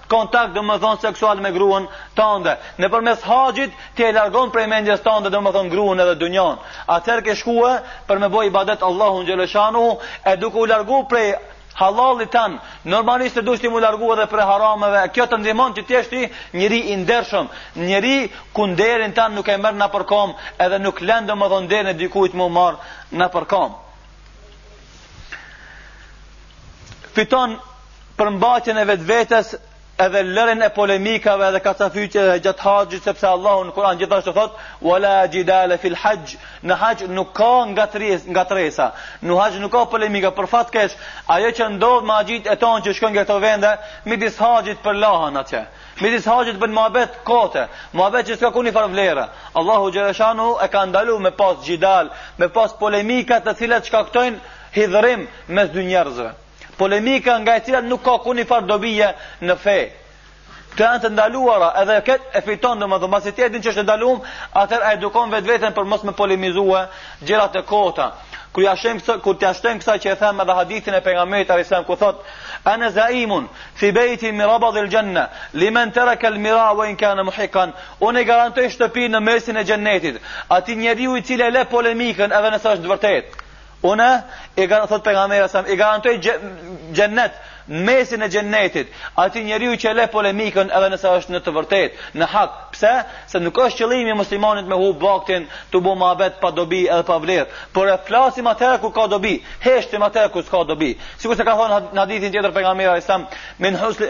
kontakt domethënë seksual me gruen tande. Nëpërmes haxhit, ti e largon prej mendjes tande domethënë gruen edhe dunjan. Atëherë ke shkue për me bo ibadet Allahun xheleshanuhu, e duke u largu prej hallallit tan, normalisht se duhesh ti mu largu edhe prej harameve, kjo të ndihmon që t'jesh ti njeri i ndershëm, njeri ku nderin tan nuk e merr nëpërkomb, edhe nuk len domethënë nderin e dikujt mu marr nëpërkomb. Fiton përmbajtjen e vetvetes edhe lënien e polemikave edhe kacafytjeve gjatë haxhit sepse Allahu në Kur'an gjithashtu thot wala jidala fil hajj në hajj nuk ka ngatres ngatresa në hajj nuk ka polemika për fat keq ajo që ndodh me haxhit e tonë që shkojnë nga këto vende midis haxhit përlahen atje midis haxhit bën muhabet kote muhabet që s'ka kurnifar vlera Allahu xheleshanuhu e ka ndalu me pas jidal me pas polemika të cilat shkaktojnë hidhrim mes dy njerëzve polemika nga e cila nuk ka kurnifarë dobie në fe. Këto janë të ndaluara, edhe këtë e fiton domethënë, masi ti e din që është e ndalum, atëherë e edukon vetveten për mos me polemizu gjërat e kota. Kur ja shtojm kësaj, kur t'ja shtojm kësaj që e them edhe hadithin e pejgamberit alejhi selam, ku thot, ene zaimun, fi bejti fi rabadil xhenne, limen terekel mira ve in kane muhikan, unë e garantoj shtëpi në mesin e xhennetit, atij njeriu i cili e le polemikën edhe nëse është t'vërtetë. Unë, i garantoj, thot pejgamberi alejhi selam, i garantoj xhennet, mesin e xhennetit. Atij njeriu që e le polemikën edhe nëse është në të vërtetë, në hak. Pse? Se nuk është qëllimi i muslimanit me hup vaktin, tu bo muhabet pa dobi edhe pa vlerë. Por e flasim atëherë kur ka dobi, heshtim atëherë kur s'ka dobi. Sikurse ka thënë në hadithin tjetër pejgamberi alejhi selam, min husni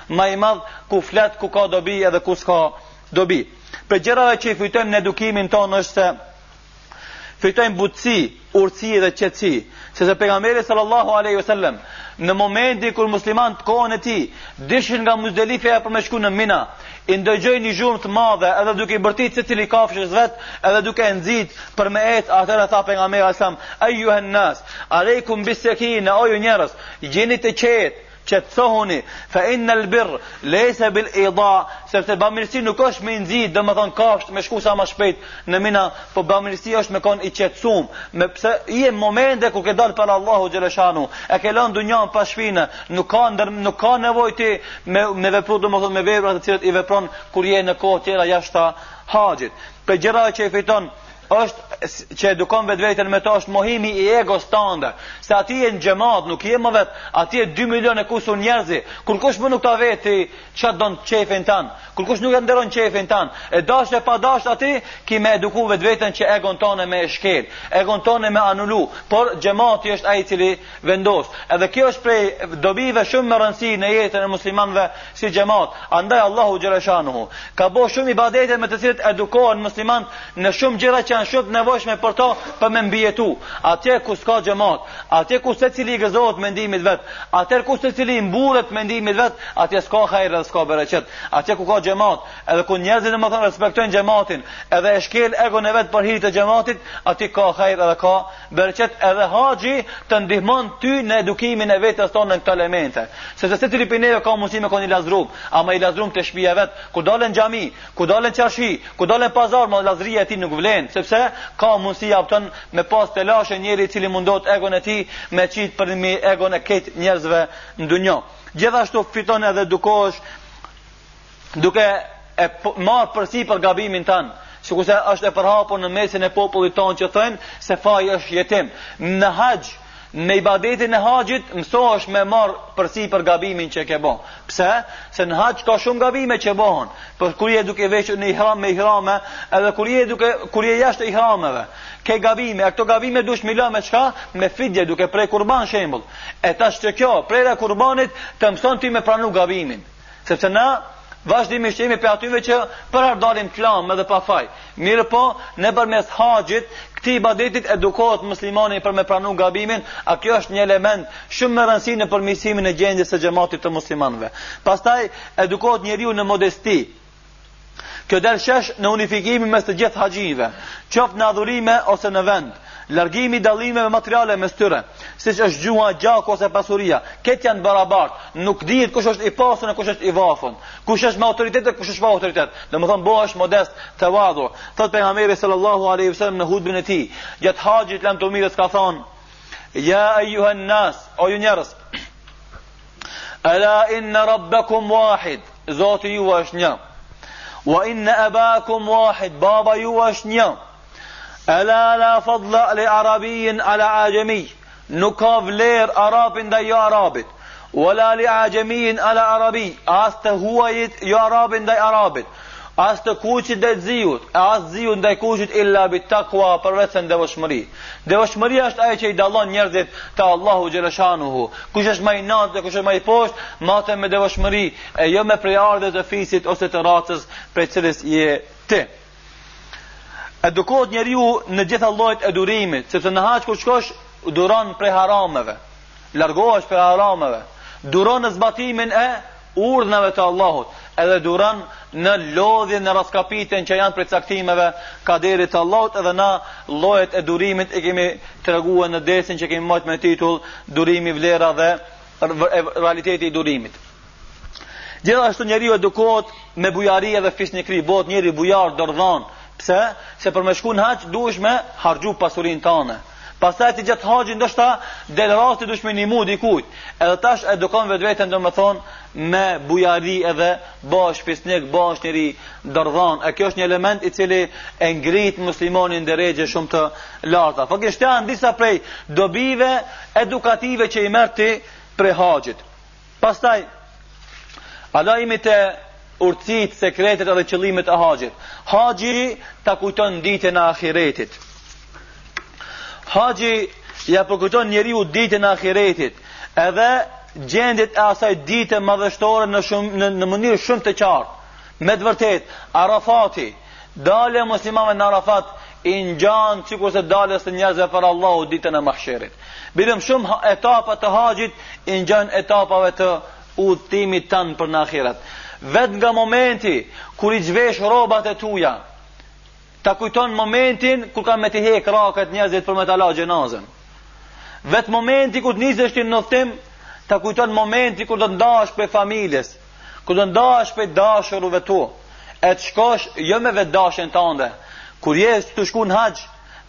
më i madh ku flet ku ka dobi edhe ku s'ka dobi. Prej gjërave që i fitojmë në edukimin tonë është se fitojmë butësi, urtësi dhe qetësi. Sepse pejgamberi sallallahu aleyhi ve sellem, në momentin kur muslimanët n'kohën e tij, dilshin nga Muzdelifeja për me shku në Mina, i ndëgjoj një zhurmë të madhe, edhe duke i bërtit secili kafshës vet, edhe duke e nxit për me ec, atëherë tha pejgamberi alejhi selam, ejuhen nas, alejkum bisekine, o ju njerëz, jeni të qetë, qetësohuni fa inna al birr laysa bil ida sepse bamirësi nuk është me nxit domethënë kafshët me shku sa më shpejt në Mina po bamirësi është me kon i qetësum me pse je n'momente ku ke dal për Allahu xheleshanuhu e ke lënë dunjan pas shpine nuk ka ndër, nuk ka nevojë ti me me vepru domethënë me vepra të cilat i vepron kur je në kohë tjera jashta haxhit Prej gjërave që i fiton është që edukon vetveten me to është mohimi i egos tande. Se aty je në xhemat, nuk je më vetë, aty je 2 milion e kusur njerëz. Kurkush më nuk ta vet çka don qefi tan, kurkush nuk e nderon qefin tan, e dasht e pa dasht aty, ki me eduku vetveten që egon tone me e shkel, egon tone me anulu, por xhemati është ai i cili vendos. Edhe kjo është prej dobive shumë me rëndësi në jetën e muslimanve, si xhamat. Andaj Allahu xhaleshanuhu ka bo shumë ibadete me të cilët edukohen muslimant në shumë gjëra që janë shumë të nevojshme për ta për me mbijetu. Atje ku s'ka xhamat, atje ku secili i gëzohet mendimit vet, atje ku secili i mburret mendimit vet, atje s'ka hajër edhe s'ka bereqet. Atje ku ka xhamat, edhe ku njerëzit domethonë respektojnë xhamatin, edhe e shkel egon e vet për hir të xhamatit, atje ka hajër edhe ka Berqet edhe haxhi të ndihmon ty në edukimin e vetes tonë në këto elemente. Sepse secili pi neve ka mundësi me kon i llastrum, ama i llastrum te shpia vet, kur dal n'xhami, kur dal n'çarshi, kur dal n'pazar, ma llastria e tij nuk vlen, sepse ka mundësi hapton me pas telashe njeri i cili mundohet egon e tij me qit përmi egon e kejt njerëzve në dunjo. Gjithashtu fiton edukohesh duke e marrë përgjegjsi për gabimin tanë, sikurse është e përhapur në mesin e popullit tonë që thojnë se faj është jetim. Në haxh, me ibadetin e haxhit, mësohesh me marrë përgjegjsi për gabimin që ke bo. Pse? Se në haxh ka shumë gabime që bohen, por kur je duke veshur në ihram me ihrame, edhe kur je, duke, kur je jashtë ihrameve, ke gabime, e këto gabime dush me i la me çka? Me fidje, duke pre kurban shembul. E tash kjo prerja e kurbanit të mëson ti me pranu gabimin. Sepse na vazhdimisht jemi pej atyne që përherë dalim t'lamë edhe pa faj. Mirëpo, nëpërmes haxhit, këtij ibadetit edukohet muslimani për me pranu gabimin, a kjo është një element shumë me rëndësi në përmirësimin e gjendjes së xhematit të muslimanve. Pastaj, edukohet njeriu në modesti, Kjo del shesh në unifikimin mes të gjithë haxhive, qoftë në adhurime ose në vend, largimi i dallimeve materiale mes tyre, siç është gjuha, gjaku ose pasuria. Kejt janë barabart, nuk dihet kush është i pasur e kush është i vafun, kush është me autoritet e kush është pa autoritet. Domethënë bohesh modest, tevadu. Thot pejgamberi sallallahu alaihi wasallam në hudbin e tij, gjatë haxhit lamtumirës ka thonë: "Ya ayyuhan nas, o ju njerëz, Ala inna rabbakum wahid, Zoti juj është një. Wa inna abakum wahid, baba juj është një. Ala la fadla li arabin ala ajami, nuk ka vlerë arabi ndaj jo arabit. Wala li ajamin ala arabi, as të huajit jo arabi ndaj arabit. As të kuqit ndaj ziut, e as ziut ndaj kuqit illa bi takwa përveç se në devotshmëri. Devotshmëria është ajo që i dallon njerëzit te Allahu xhaleshanuhu. Kush është ma i naltë dhe kush është ma i poshtë, matet me devotshmëri e jo me prejardhje të fisit ose të racës prej cilës je ti. Edukohet njeriu në gjitha llojet e durimit, sepse në haxh kur shkosh duron prej harameve. largohesh prej harameve, duron në zbatimin e urdhrave të Allahut, edhe duron në lodhjen në raskapitjen që janë prej caktimeve kaderit të Allahut edhe na llojet e durimit i kemi treguar në dersin që kemi mbajt me titull durimi vlera dhe realiteti i durimit. Gjithashtu njeriu edukohet me bujari edhe fisnikri, bohet njeri bujar dordhan. Pse? Se për me shku në haxh duhesh me harxhu pasurinë tane. Pastaj ti gjatë haxhit ndoshta del rasti duhesh me ndihmu dikujt. Edhe tash edukon vetveten domethën me bujari edhe bash fisnik, bash njeri dordhan. E kjo është një element i cili e ngrit muslimonin deregje shumë të larta. Pra këto janë disa prej dobive edukative që i merr ti prej haxhit. Pastaj, a lajmi të urtësit, sekretet edhe qëllimet e haxhit. Haxhi ta kujton ditën e ahiretit. Haxhi ja përkujton njeriut ditën e ahiretit. Edhe gjendjet e asaj dite madhështore në, shumë, në, në mënyrë shumë të qartë. Me të vërtet, Arafati, Dalja e muslimanëve në Arafat i ngjan sikurse daljes të njerëzve para Allahut ditën e Mahsherit. Bilem shumë etapa të haxhit i ngjan etapave të udhëtimit tan për në ahiret. Vet nga momenti kur i zhvesh rrobat e tua, ta kujton momentin kur kanë me t'i hek rrobat njerëzit për me ta la xhenazën. Vet momenti kur nisesh ti në udhëtim, ta kujton momentin kur do të ndahesh prej familjes, Kur do ndahesh prej dashurve tu, e të shkosh jo me vetëdashjen tande. Kur je tu shku në haxh,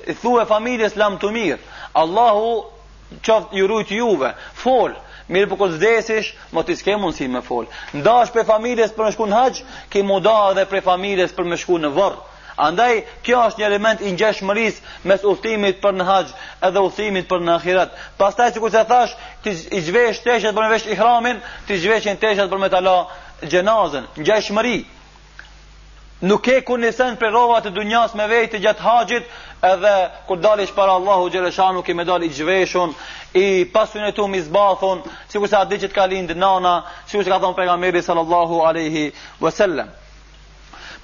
i thue familjes lamtumirë. Allahu qoftë ju rujt juve. Fol, mirë po kur vdesish, mo ti s'ke mundësi me fol. Ndahesh prej familjes për me shku në haxh, ke me u da edhe prej familjes për me shku në vorr. Andaj, kjo është një element i ngjashmërisë mes udhëtimit për në haxh edhe udhëtimit për në ahiret. Pastaj sikurse thash, ti i zhvesh teshat për me vesh ihramin, t'i zhveshin teshat për me ta la xhenazën. Ngjashmëri. Nuk ke kurnisen prej rrobave të dunjas me veti gjatë haxhit, edhe kur dalish para Allahut xheleshanuhu ke me dal i zhveshun, i pasynetum, i zbathun, sikurse atë ditë që t'ka lind nana, sikur ka thon pejgamberi sallallahu alaihi wasallam.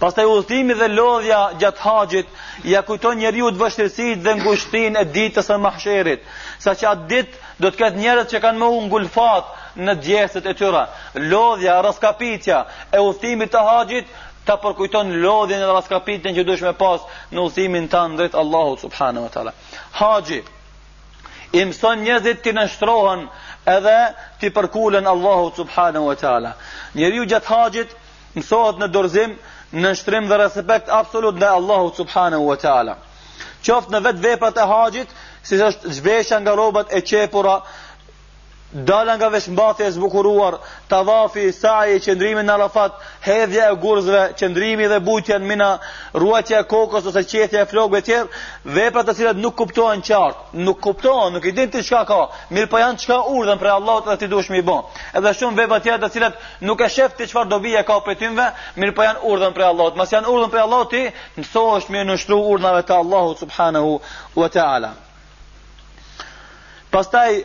Pastaj udhëtimi dhe lodhja gjatë haxhit ja kujton njeriut vështirësitë dhe ngushtinë e ditës së mahsherit, saqë atë ditë do të ketë njerëz që kanë me u ngulfat në djersët e tyre. Lodhja, raskapitja e udhëtimit të haxhit ta përkujton lodhjen dhe raskapitjen që duhesh me pas në udhëtimin tan drejt Allahut subhanahu wa taala. Haxhi i mëson njerëzit t'i nënshtrohen edhe t'i përkulen Allahut subhanahu wa taala. Njeriu gjatë haxhit Mësohet në dorëzim, në shtrim dhe respekt absolut ndaj Allahut subhanahu wa taala. Qoftë në vetë veprat e haxhit, siç është zhveshja nga rrobat e qepura, dala nga veshmbathja e zbukuruar, tavafi, sa'i, qëndrimi në Arafat, hedhja e gurzëve, qëndrimi dhe bujtja në Mina, rruajtja e kokës ose qethja e flokëve e tjera, vepra të cilat nuk kuptohen qartë, nuk kuptohen, nuk i din ti çka ka, mirëpo janë çka urdhna prej Allahut dhe ti duhesh me i bo. Edhe shumë vepra të tjera të cilat Nuk e shef ti çfarë dobie ka prej tynve, mirëpo janë urdhna prej Allahut. Masi janë urdhna prej Allahut ti, mësohesh me iu nënshtru urdhnave të Allahut subhanahu wa taala. Pastaj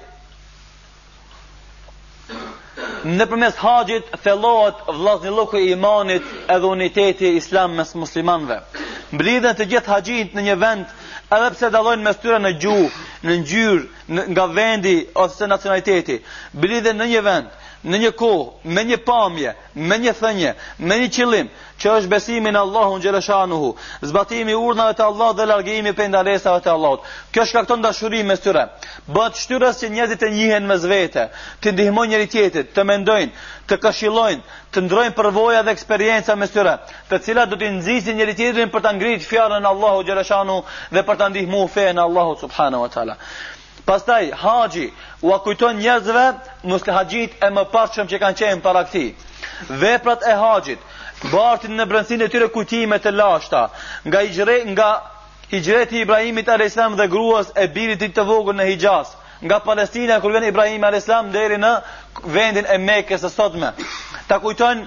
nëpërmes haxhit thellohet vllaznillëku i imanit edhe uniteti islam mes muslimanve. Mblidhen të gjithë haxhitë në një vend edhe pse dallojnë mes tyre në gjuhë, në ngjyrë, nga vendi ose nacionaliteti, mblidhen në një vend, në një kohë, me një pamje, me një thënje, me një qëllim, që është besimi në Allahun xhele shanuhu, zbatimi i urdhnave të Allahut dhe largimi prej ndalesave të Allahut. Kjo shkakton dashuri mes tyre. Bëhet shtytës që njerëzit të njihen mes vete, ta ndihmojnë njëri-tjetrin, të mendojnë, të këshillojnë, të ndrrojnë përvoja dhe eksperienca mes tyre. të cilat do ta nxisin njëri-tjetrin për ta ngritur fjalën e Allahut xhele shanuhu dhe për ta ndihmuar fenë e Allahut subhanahu wa taala. Pastaj haxhi ua kujton njerëzve musli haxhitë e mëparshëm që kanë qenë para këtij. Veprat e haxhit bartin në brendësinë e tyre kujtime të lashta nga hixhre, nga hixhreti i Ibrahimit a.s. dhe gruas e birit të vogël në Hixhaz nga Palestina kur vjen Ibrahim a.s. deri në vendin e Mekës së sotme ta kujton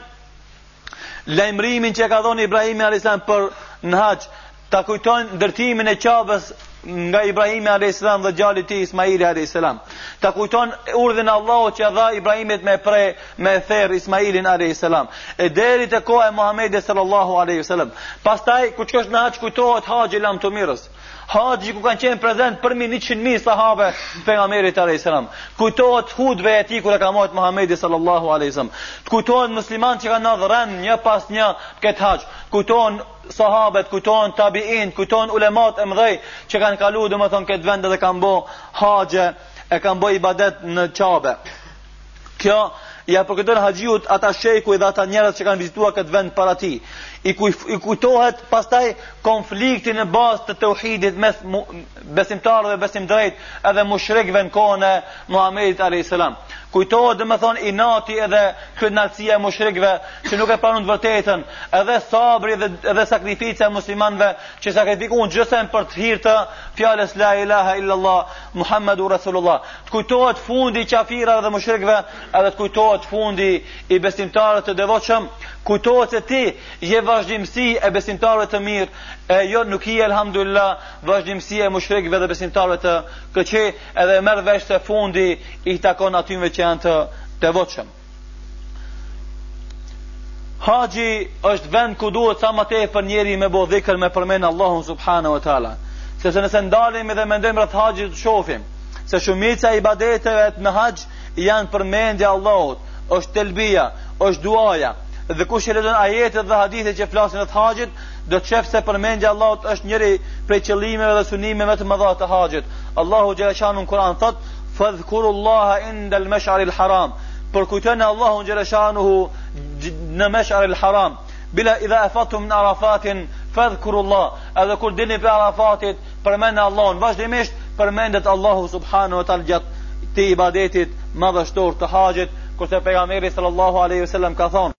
lajmërimin që e ka dhënë Ibrahimi alayhis salam për në haxh, ta kujton ndërtimin e Qabës nga Ibrahimi alayhis salam dhe djali i tij Ismaili alayhis salam. Ta kujton urdhnin e Allahut që ia dha Ibrahimit me e pre, me e therr Ismailin alayhis salam. E deri te koha e Muhamedit sallallahu alaihi wasallam. Pastaj kur shkojsh në haxh të kujtohet haxhi i lamtumirës. Haxhi ku kanë qenë prezent përmbi 100 mijë sahabe të pejgamberit alayhis salam. Të kujtohet hutbja e tij kur e ka mbajt Muhamedi sallallahu alaihi wasallam. Të kujtohen muslimanët që kanë ardhë një pas një në këtë haxh. Të kujtohen sahabët, të kujtohen tabiinët, të kujtohen ulematë e mëdhej që kanë kaluar domethënë në këtë vend dhe kanë bo haxh edhe kanë bo ibadet në Qabe. Kjo ia përkujton haxhiut ata shekuj dhe ata njerëz që kanë vizituar këtë vend para tij. I, kuj, i kujtohet pastaj konflikti në bazë të teuhidit mes besimtarëve besimdrejtë edhe mushrikve në kohën e Muhamedit a.s. Kujtohet domethënë inati edhe kryenalësia e mushrikve që nuk e pranun të vërtetën edhe sabri edhe, edhe sakrifica e muslimanve që sakrifikun çdo send për hir të fjalës la ilaha illallah Muhammedu Rasulullah. Të kujtohet fundi i qafirave dhe mushrikëve, edhe të kujtohet fundi i besimtarëve të devotshëm, kujtohet se ti je vazhdimësi e besimtarëve të mirë, e jo nuk je elhamdulillah vazhdimësi e mushrikëve dhe besimtarëve të këqij, edhe merr vesh se fundi i takon atyve që janë të devotshëm. Haxhi është vend ku duhet sa ma tepër njeri me bo dhikër me përmend Allahun subhanahu wa taala. Sepse nëse ndalemi dhe mendojmë rreth haxhit të shohim se shumica e ibadeteve në haxh janë përmendja e Allahut, është telbia, është duaja. Dhe kush e lexon ajetet dhe hadithet që flasin rreth haxhit, Do të shef se përmendja e Allahut është njëri prej qëllimeve dhe synimeve të mëdha të haxhit. Allahu xhaleshanu në Kur'an thot: "Fadhkurullaha inda al-mash'ar al-haram." Përkujtone Allahun xhaleshanu në mash'ar al-haram. Bila idha afadtum min arafatin fadhkurullah. Edhe kur dilni prej Arafatit, përmendni Allahun. Vazhdimisht përmendet Allahu subhanahu wa ta'ala gjatë këtij ibadetit madhështor të haxhit, kurse pejgamberi sallallahu alaihi wasallam ka thonë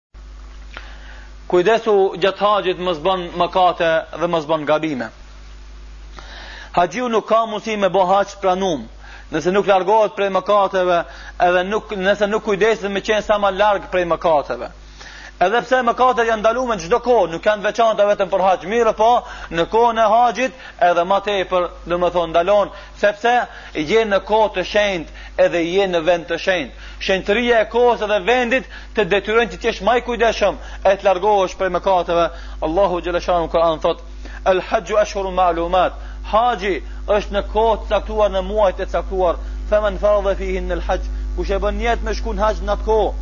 Kujdesu gjatë haxhit mos bon mëkate dhe mos bon gabime. Haxhiu nuk ka mundësi me bo haxh të pranum, nëse nuk largohet prej mëkateve edhe nuk, nëse nuk kujdeset me qenë sa ma larg prej mëkateve. Edhe pse mëkatet janë ndalume në çdo kohë, nuk janë të veçanta vetëm për haxh, mirëpo në kohën e haxhit edhe ma tepër, domethonë, ndalon Sepse je në kohë të shenjtë edhe je në vend të shenjtë. Shenjtëria e kohës edhe vendit të detyrojnë që të jesh më i kujdesshëm e të largohesh prej mëkateve. Allahu xhaleshanu në Kur'an thot: "El hajju ashhurun ma'lumat." Haxhi është në kohë të caktuar në muajt e caktuar. Faman farada fihin al-hajj. Kush e bën nijet me shku në haxh në atë kohë,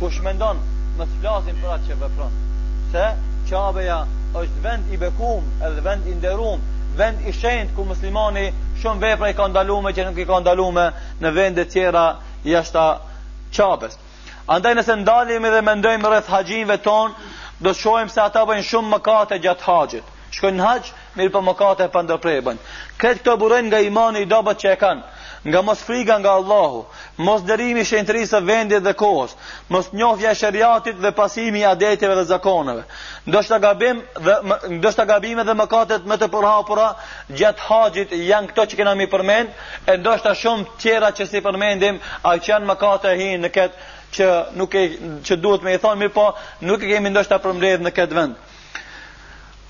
Kush mendon, mos flasim për atë që vepron. Se Qabeja është vend i bekum, edhe vend i nderum, vend i shenjtë ku muslimani shumë vepra i ka ndalume që nuk i ka ndalume në vende të tjera jashtë Qabes. Andaj nëse ndalemi dhe mendojmë rreth haxhinjve tonë, do të shohim se ata bëjnë shumë mëkate gjatë haxhit. shkojnë në haxh, mirëpo mëkate pa ndërprerje bojnë. Krejt këto burojnë nga imani i dobët që e kanë, nga mosfrika nga Allahu, mosnderimi i shenjtërisë së vendit dhe kohës, mosnjohja e sheriatit dhe pasimi i adeteve dhe zakoneve. Ndoshta gabim dhe ndoshta gabime dhe mëkatet më të përhapura gjatë haxhit janë këto që kena me i përmend, e ndoshta shumë tjera që s'i përmendim, a që janë mëkate e hinë në këtë që nuk e që duhet me i thonë, mirëpo nuk e kemi ndoshta përmbledh në këtë vend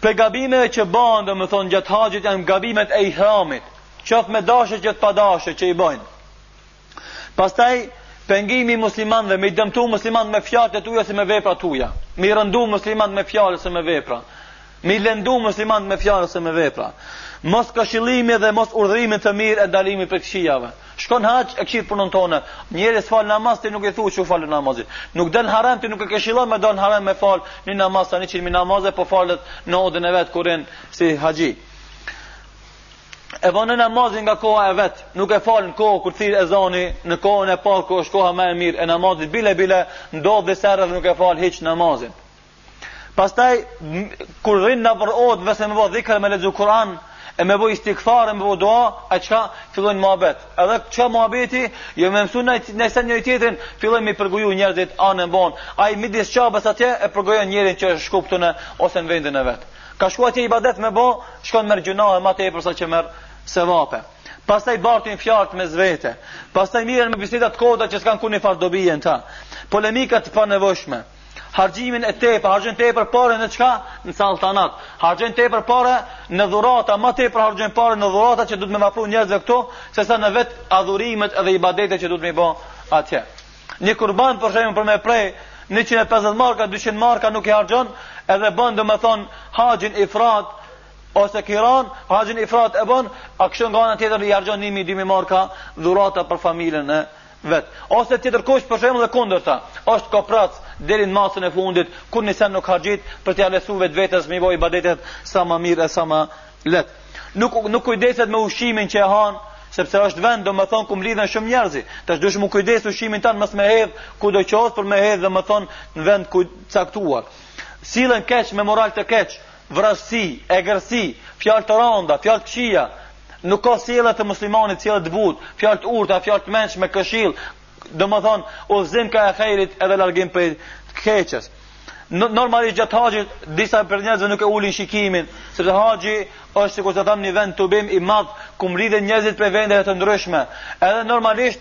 Prej gabimeve që bëhen, domethënë, gjatë haxhit janë gabimet e ihramit, qoftë me dashje qoftë padashje që i bëjnë. Pastaj, pengimi i muslimanëve me i dëmtu muslimanët me fjalët e tuja ose me vepra tuja, me i rëndu muslimanët me fjalë ose me vepra, me i lëndu muslimanët me fjalë ose me vepra, mos këshillimi dhe mos urdhërimi në të mirë e ndalimi prej të këqijave. Shkon haxh e kqir punën tane. Njëri s'fal namaz ti nuk i thua çu fal namazin. Nuk bon haram ti nuk e këshillon me bon haram me fal ni namaz tani qeri namaze po falet në odën e vet ku rrin si haxhi. E vonë namazin nga koha e vet, nuk e fal në kohë kur thirr ezani, në kohën e parë ku është koha më e mirë e namazit bile bile ndodh disa herë nuk e fal hiç namazin. Pastaj kur rrin na për vete në vend se me bo dhikr me lexu Kur'an e me bo istighfar e me bo dua, a çka fillojn muhabet. Edhe çka muhabeti, jo me mësu naj sen njëri tjetrin, fillojn me përgoju njerëzit anembanë. Ai midis Qabes atje e përgojon njerin që është Shkup tu nejt ose në vendin e vet. Ka shku atje ibadet me bë, shkon merr gjynahe më tepër sa që merr sevape. Pastaj bartin fjalët mes vete. Pastaj merren me biseda të kota që s'kan kurrfarë dobie n'ta. Polemika të panevojshme. harxhimin e tepër, harxhojnë tepër pare në çka? Në salltanat. Harxhojnë tepër pare në dhurata, më tepër harxhojnë pare në dhurata që duhet me ua pru njerëzve këtu, sesa në vet adhurimet dhe ibadetet që duhet me bo atje. Një kurban për shembull për me pre 150 marka, 200 marka nuk i harxhon, edhe bën domethënë haxhin ifrad ose kiran, haxhin ifrad e bën, a kështu nga ana tjetër i harxhon 1000, 2000 marka dhurata për familjen e vet. Ose tjetërkush për shembull e kundërta, është koprac deri në masën e fundit, ku asni sen nuk harxhit për t'ia lehtësu vetvetes me bo ibadetet sa më mirë e sa më lehtë. Nuk nuk kujdeset me ushqimin që e han, sepse është vend domethënë ku mblidhen shumë njerëz. Tash duhesh m'u kujdes ushqimin tand mos me hedh kudo qoftë por me hedh domethënë në vend të caktuar. Sillen keq me moral të keq, Vrazhdësi, egërsi, fjalë të rënda, fjalë të këqija. Nuk ka sjellje të muslimanit, sjellje të butë, fjalë të urta, fjalë të mençme, këshillë, domethënë udhëzim kah hajri edhe largim prej të keqes. Normalisht gjatë haxhit disa prej njerëzve nuk e ulin shikimin, sepse haxhi është sikur të thashë një vend tubim i madh ku mblidhen njerëzit prej vendeve të ndryshme. Edhe normalisht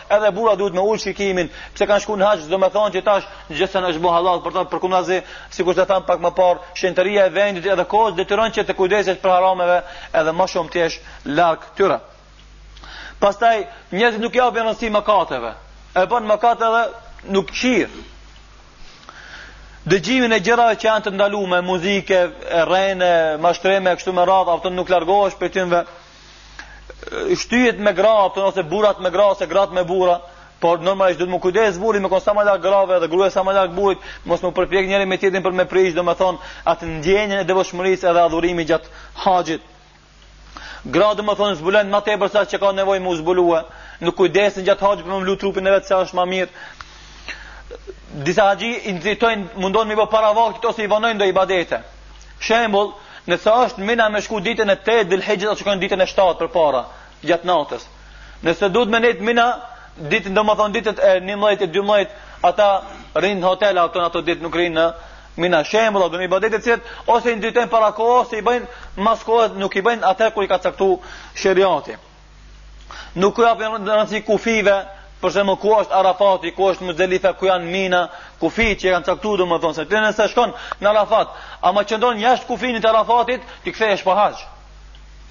Edhe burra duhet me ul shikimin, pse kanë shkuar në haxh, domethënë që tash gjithçka është bë halal për ta përkundrazi, sikur të thashë pak më parë, shenjtëria e vendit edhe kohës detyron që të kujdesesh prej harameve edhe më shumë të jesh larg tyre. Pastaj njerëzit nuk japin rëndësi mëkateve. E bën mëkat edhe nuk kqir. Dëgjimin e gjërave që janë të ndaluara, muzikë, rrene, mashtrime, kështu me radhë, ato nuk largohesh prej tyre. shtyhet me gratë ose burrat me gratë ose gratë me burra, por normalisht duhet të kujdeset burri me kon sa ma larg grave dhe gruaja sa ma larg burrit, mos me u përpjek njëri me tjetrin për me prish, domethënë atë ndjenjën e devotshmërisë edhe adhurimit gjatë haxhit. Gra domethënë zbulojnë ma tepër sa që ka nevoj m'u zbulue Nuk kujdesen gjatë haxhit për me mlu trupin e vetë se është ma mirë Disa haxhi nxitojnë mundohen m'i bo para vaktit ose i vanojnë do ibadete Shembull, nëse është Mina me shku ditën e 8 dhul hixhes ata shkojnë ditën e 7 përpara gjatë natës. Nëse duhet me nejt Mina ditën domethënë ditët e 11 e 12 ata rrin në hotel ato në ato ditë nuk rrin në Mina shembull do ibadete të cilat ose i nxitojnë para kohës ose i bëjnë mas kohës nuk i bëjnë atë kur i ka caktuar sheriati. Nuk u japin rëndësi kufijve, për shembull ku është Arafati, ku është Muzdalifa, ku janë Mina, kufij që janë caktuar domethënë se ti nëse shkon në Arafat, ama qëndron jashtë kufinit të Arafatit, ti kthehesh pa haxh.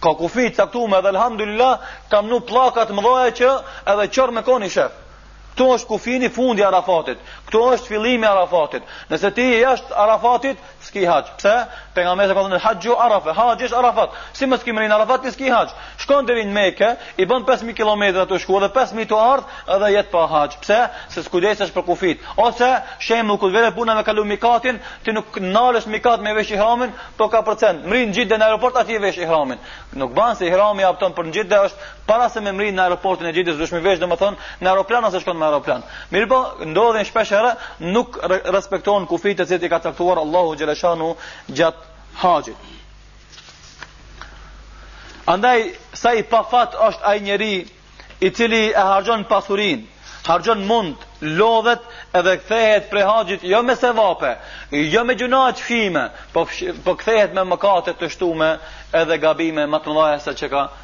Ka kufij të caktuar edhe alhamdulillah, kanë vnu pllaka të mëdha që edhe qorr me kon i shef. Këtu është kufini fundi Arafatit. Këtu është fillimi Arafatit. Nëse ti je jashtë Arafatit, s'ki haxh. Pse? Pejgamberi ka thënë haxhu Arafa, haxhi është Arafat. Si mos hin në Arafat, ti s'ki haxh. Shkon deri në Mekë, i bën 5000 kilometra të shkuar dhe 5000 të ardh, edhe jet pa haxh. Pse? Se s'kujdesesh për kufijt. Ose shembull kur vjen puna me kalu mikatin, ti nuk nalesh mikat me vesh ihramin, po ka procent. Mrin deri në aeroport aty vesh ihramin. Nuk bën se ihrami hapton për gjithë është para se me mri në aeroportin e Xhidës, duhet me vesh domethënë në aeroplan nëse shkon me aeroplan. Mirëpo, ndodhin shpeshherë nuk respektohen kufijtë të cilët i ka caktuar Allahu xhelle shanuhu gjatë haxhit. Andaj sa i pafat është ai njeri i cili e harxhon pasurinë, harxhon mund, lodhet edhe kthehet prej haxhit jo me sevape, jo me gjynahe të fshime, po po kthehet me mëkate të shtume edhe gabime ma të mëdhaja se çka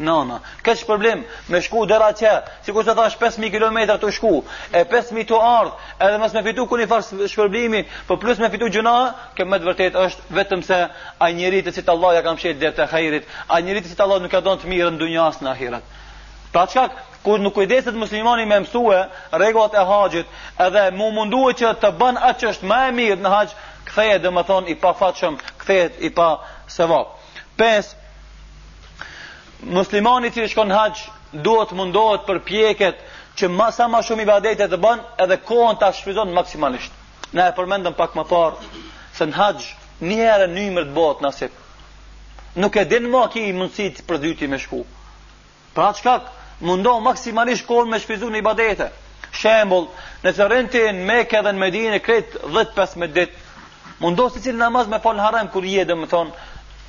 Nana, këtë shpërblim me shku deri atje, sikurse thashë 5.000 km të shku, e 5.000 të ardhë, edhe mos me fitu kurrfarë shpërblimi, por po plus me fitu gjynahe, kjo me të vërtetë është vetëm se ai njeri të cilit Allahu ia ka mshel dyert e hajrit, ai njeri të cilit Allahu nuk ia don të mirë në dunja as në ahiret. Pra çka, kur nuk kujdeset muslimani me mësue, rregullat e haxhit, edhe m'u mundue që të bën atë që është ma e mirë në haxh, kthehet domethënë i pafatshëm, kthehet i pa sevap. 5. Muslimani që shkon në haxh duhet të mundohet përpjeket që ma, sa ma shumë ibadete të bën, edhe kohën ta shfrytëzon maksimalisht. Na e përmendëm pak më parë se në haxh një herë në ymër të bëhet nasib. Nuk e din a ki mundësi për dyti me shku. Pra çka mundohu maksimalisht kohën me shfrytëzu në ibadete. Shembull, nëse rrin ti në Mekë dhe në Medinë krejt 10-15 ditë. Mundohu secili namaz me fal harem kur je domethënë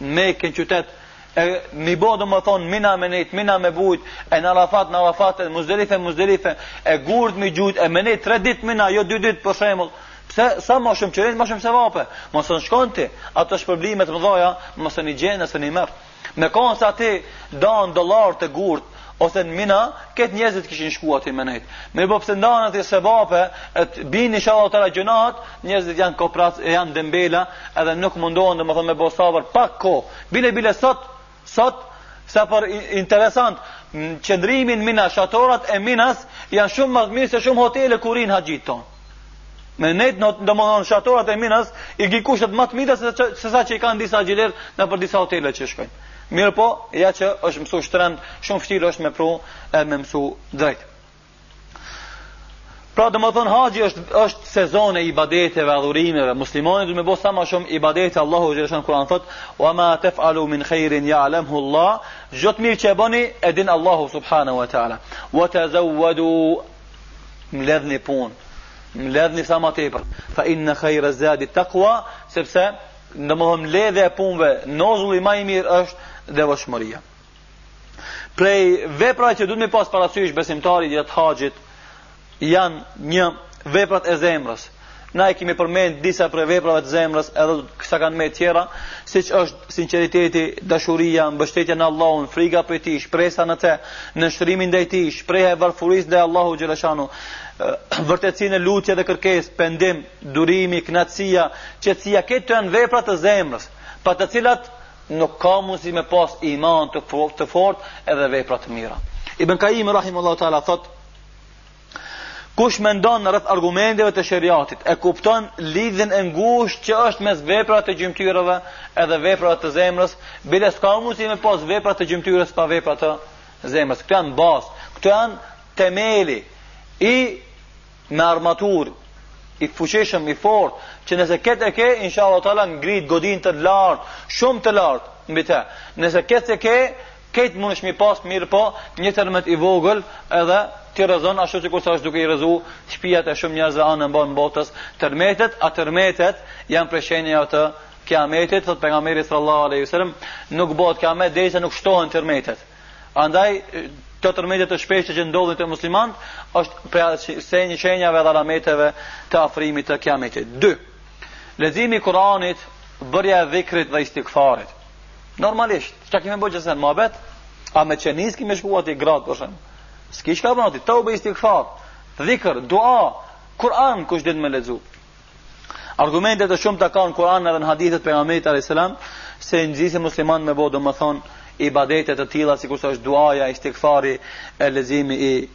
në Mekë qytet e me i bo domethonë Mina me nejt, Mina me bujt, e në Arafat, në Arafat, e Muzdelife, Muzdelife, e gurt me i gjujt, e me nejt tre dit Mina, jo dy dit për shembull, pse sa ma shumë që rrin, ma shumë sevape, mos nuk shkon ti, ato shpërblimet e mdhoja, mos nuk i gjen, s'un i merr, me konë se aty dajnë dollarë te gurt, ose në Mina, krejt njerëzit kishin shku aty me nejt. Mirëpo pse ndahen aty sevape, e të bijnë inshallah te xhenet, njerëzit janë koprac, janë dembela, edhe nuk mundohen domethënë me bo sabër pak kohë. Bile bile sot, sot sa për interesant, qëndrimi n'Mina, shatorat e Minas janë shumë më mirë se shumë hotele ku rrinë haxhijt tonë. Me nejt në domethon shatorat e Minas, i ki kushtet ma të mira se, sesa që i kanë disa haxhilerë nëpër disa hotele që shkojnë. Mirëpo, ja që është mësu shtrembt, shumë vështirë është me pru e me mësu drejt. Pra domethonë, haxhi është, është sezon i ibadeteve, adhurimeve, muslimoni duhet me bo sa ma shumë ibadete, Allahu xheleshanu n'Kuran thot, wa ma tef'alu min khejrin ja'lemhu Allah, çdo të mirë që e bëni, e din Allahu subhanahu wa ta'ala. Wa tezevvedu, Mbledhni punë. Mbledhni sa më tepër. Fa inna khayra zadi taqwa, sepse domethon mbledhja e punëve, nozulli ma i mirë është devotshmëria. Prej veprave që duhet m'i pas parasysh besimtari gjatë haxhit janë një veprat e zemrës, Na i kemi përmend disa prej veprave të zemrës, edhe kësaj kanë me tjera, siç është sinqeriteti, dashuria, mbështetja në Allahun, friga prej tij, shpresa në të, nënshtrimi ndaj tij, shprehja e varfërisë ndaj Allahut xhaleshanu, vërtetësi në lutje dhe kërkesë, pendim, durimi, kënaqësia, qetësia, këto janë vepra të zemrës, pa të cilat nuk ka mundësi me pas iman të fortë edhe vepra të mira. Ibn Kajim rahimehullahu taala thotë Kush mendon rreth argumenteve të sheriatit, e kupton lidhjen e ngushtë që është mes veprave të gjymtyrave edhe veprave të zemrës, bile s'ka mundësi me pas vepra të gjymtyrës pa vepra të zemrës. Këto janë bazë, këto janë temeli i me armatur i fuqishëm i fort që nëse ketë e ke inshallah taala ngrit godin të lart shumë të lart mbi të nëse ketë e ke Krejt mundesh m'i pas mirëpo një tërmet i vogël edhe ti rrezon ashtu sikurse është duke i rrezu shpijat e shumë njerëzve anembanë të botës. Tërmetet, a tërmetet janë prej shenjave të Kiametit, thot pejgamberi sallallahu alaihi wasallam, nuk bëhet Kiamet derisa nuk shtohen tërmetet. Andaj këto tërmetet të shpeshta që ndodhin te muslimanët është prej shenjë shenjave dhe alameteve të afrimit të Kiametit. 2. Leximi i Kuranit, bërja e dhikrit dhe istighfarit. Normalisht Çka kimi bo asen muhabet? A me qen si kimi shku ati gratë për shembull? S'ki çka bon ati, teube istigfar, dhikër, dua, Kur'an kush din me lexu. Argumente të shumta ka në Kur'an edhe në hadithet e Pejgamberit alayhis salam se nxisin muslimanin me bo, domethon ibadete të tilla sikur është duaja, istighfari, e leximi i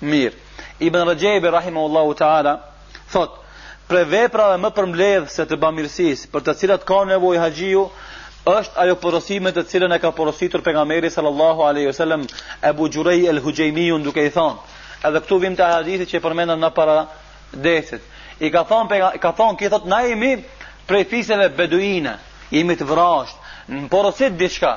mirë. Ibn Rexhebi rahimahullahu taala thotë Prej veprave më përmbledhëse të bamirësis, për të cilat ka nevojë haxhiu, është ajo porosi me të cilën e ka porositur Pejgamberi sallallahu aleyhi sallam, Ebu Xhurej el Huxhejmijun duke i thonë, edhe këtu vim te hadithi që i përmendëm në paradesit. I ka thonë, për, ka thonë, ki thotë, na imi prej fiseve beduine, imi të vrashtë, më porosit diçka,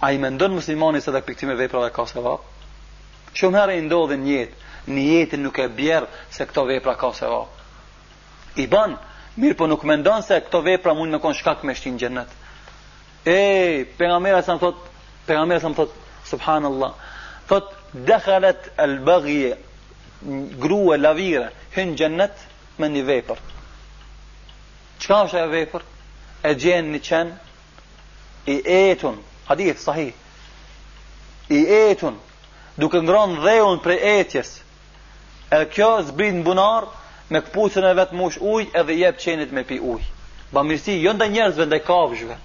A i mendon muslimani se dhe prej këtyne veprave ka sevap? Shumë herë i ndodhin njerit, nijetin nuk e bjerë se këto vepra kanë sevap. I ban, mirëpo nuk mendon se këto vepra mund me konë shkak me shti në xhennet. E, Pejgamberi selam thotë, Pejgamberi selam thotë, subhanallah, thotë, dekhalet el begij, grue, lavire, hyn në xhennet me një vepër. Çka është ajo vepër? E gjen një qen, i etun hadith sahih i etun duke ngron dheun prej etjes e kjo zbrit në bunar me këpucën e vetë mush uj edhe jep qenit me pi uj bamirësi jo ndaj njerëzve ndaj kafshve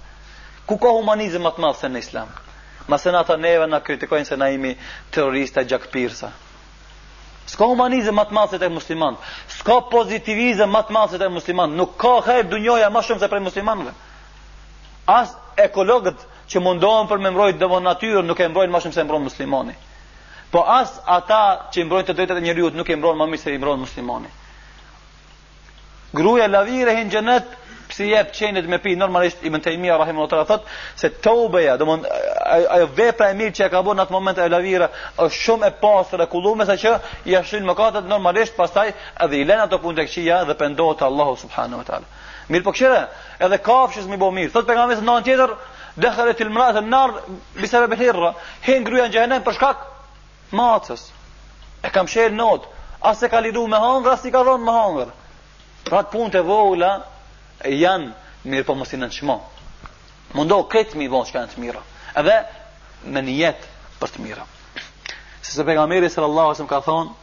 ku ka humanizëm ma të madh se në islam masanej ata neve na kritikojnë se na imi terrorista gjakpirsa s'ka humanizëm ma të madh se te muslimanët s'ka pozitivizëm ma të madh se te muslimanët nuk ka hajr dunjaja ma shumë se prej muslimanëve As ekologët që mundohen për me mbrojt domo natyrën nuk e mbrojnë ma shumë se mbron muslimani. Po as ata që mbrojnë të drejtat e njeriut nuk e mbrojnë ma mirë se i mbron muslimani. Gruja lavire hin në xhenet pse jep qenit me pi normalisht Ibn Tejmije rahimahullahu thot se tobeja domon ajo vepra e mirë që e ka bën në atë moment e lavira është shumë e pastër e kullume sa që ia shlyn mëkatet normalisht pastaj edhe i lën ato punë të kqija dhe pendohet Allahu subhanahu wa taala Mirëpo kqyre, edhe kafshës mi bo mirë. Thot Pejgamberi n'anën tjetër, dehalet el mer'etu en-nar, bisebebi hirre, hin gruja në xhehenem për shkak maces. E ka mshel n'odë, as e ka liru me hangër, as i ka dhonë me hangër. Pra punë të vogla janë, mirëpo mos i nënçmo. Mundohu krejt mi bo çka janë të mira. Edhe me nijet për të mira. Sepse Pejgamberi, ka thonë,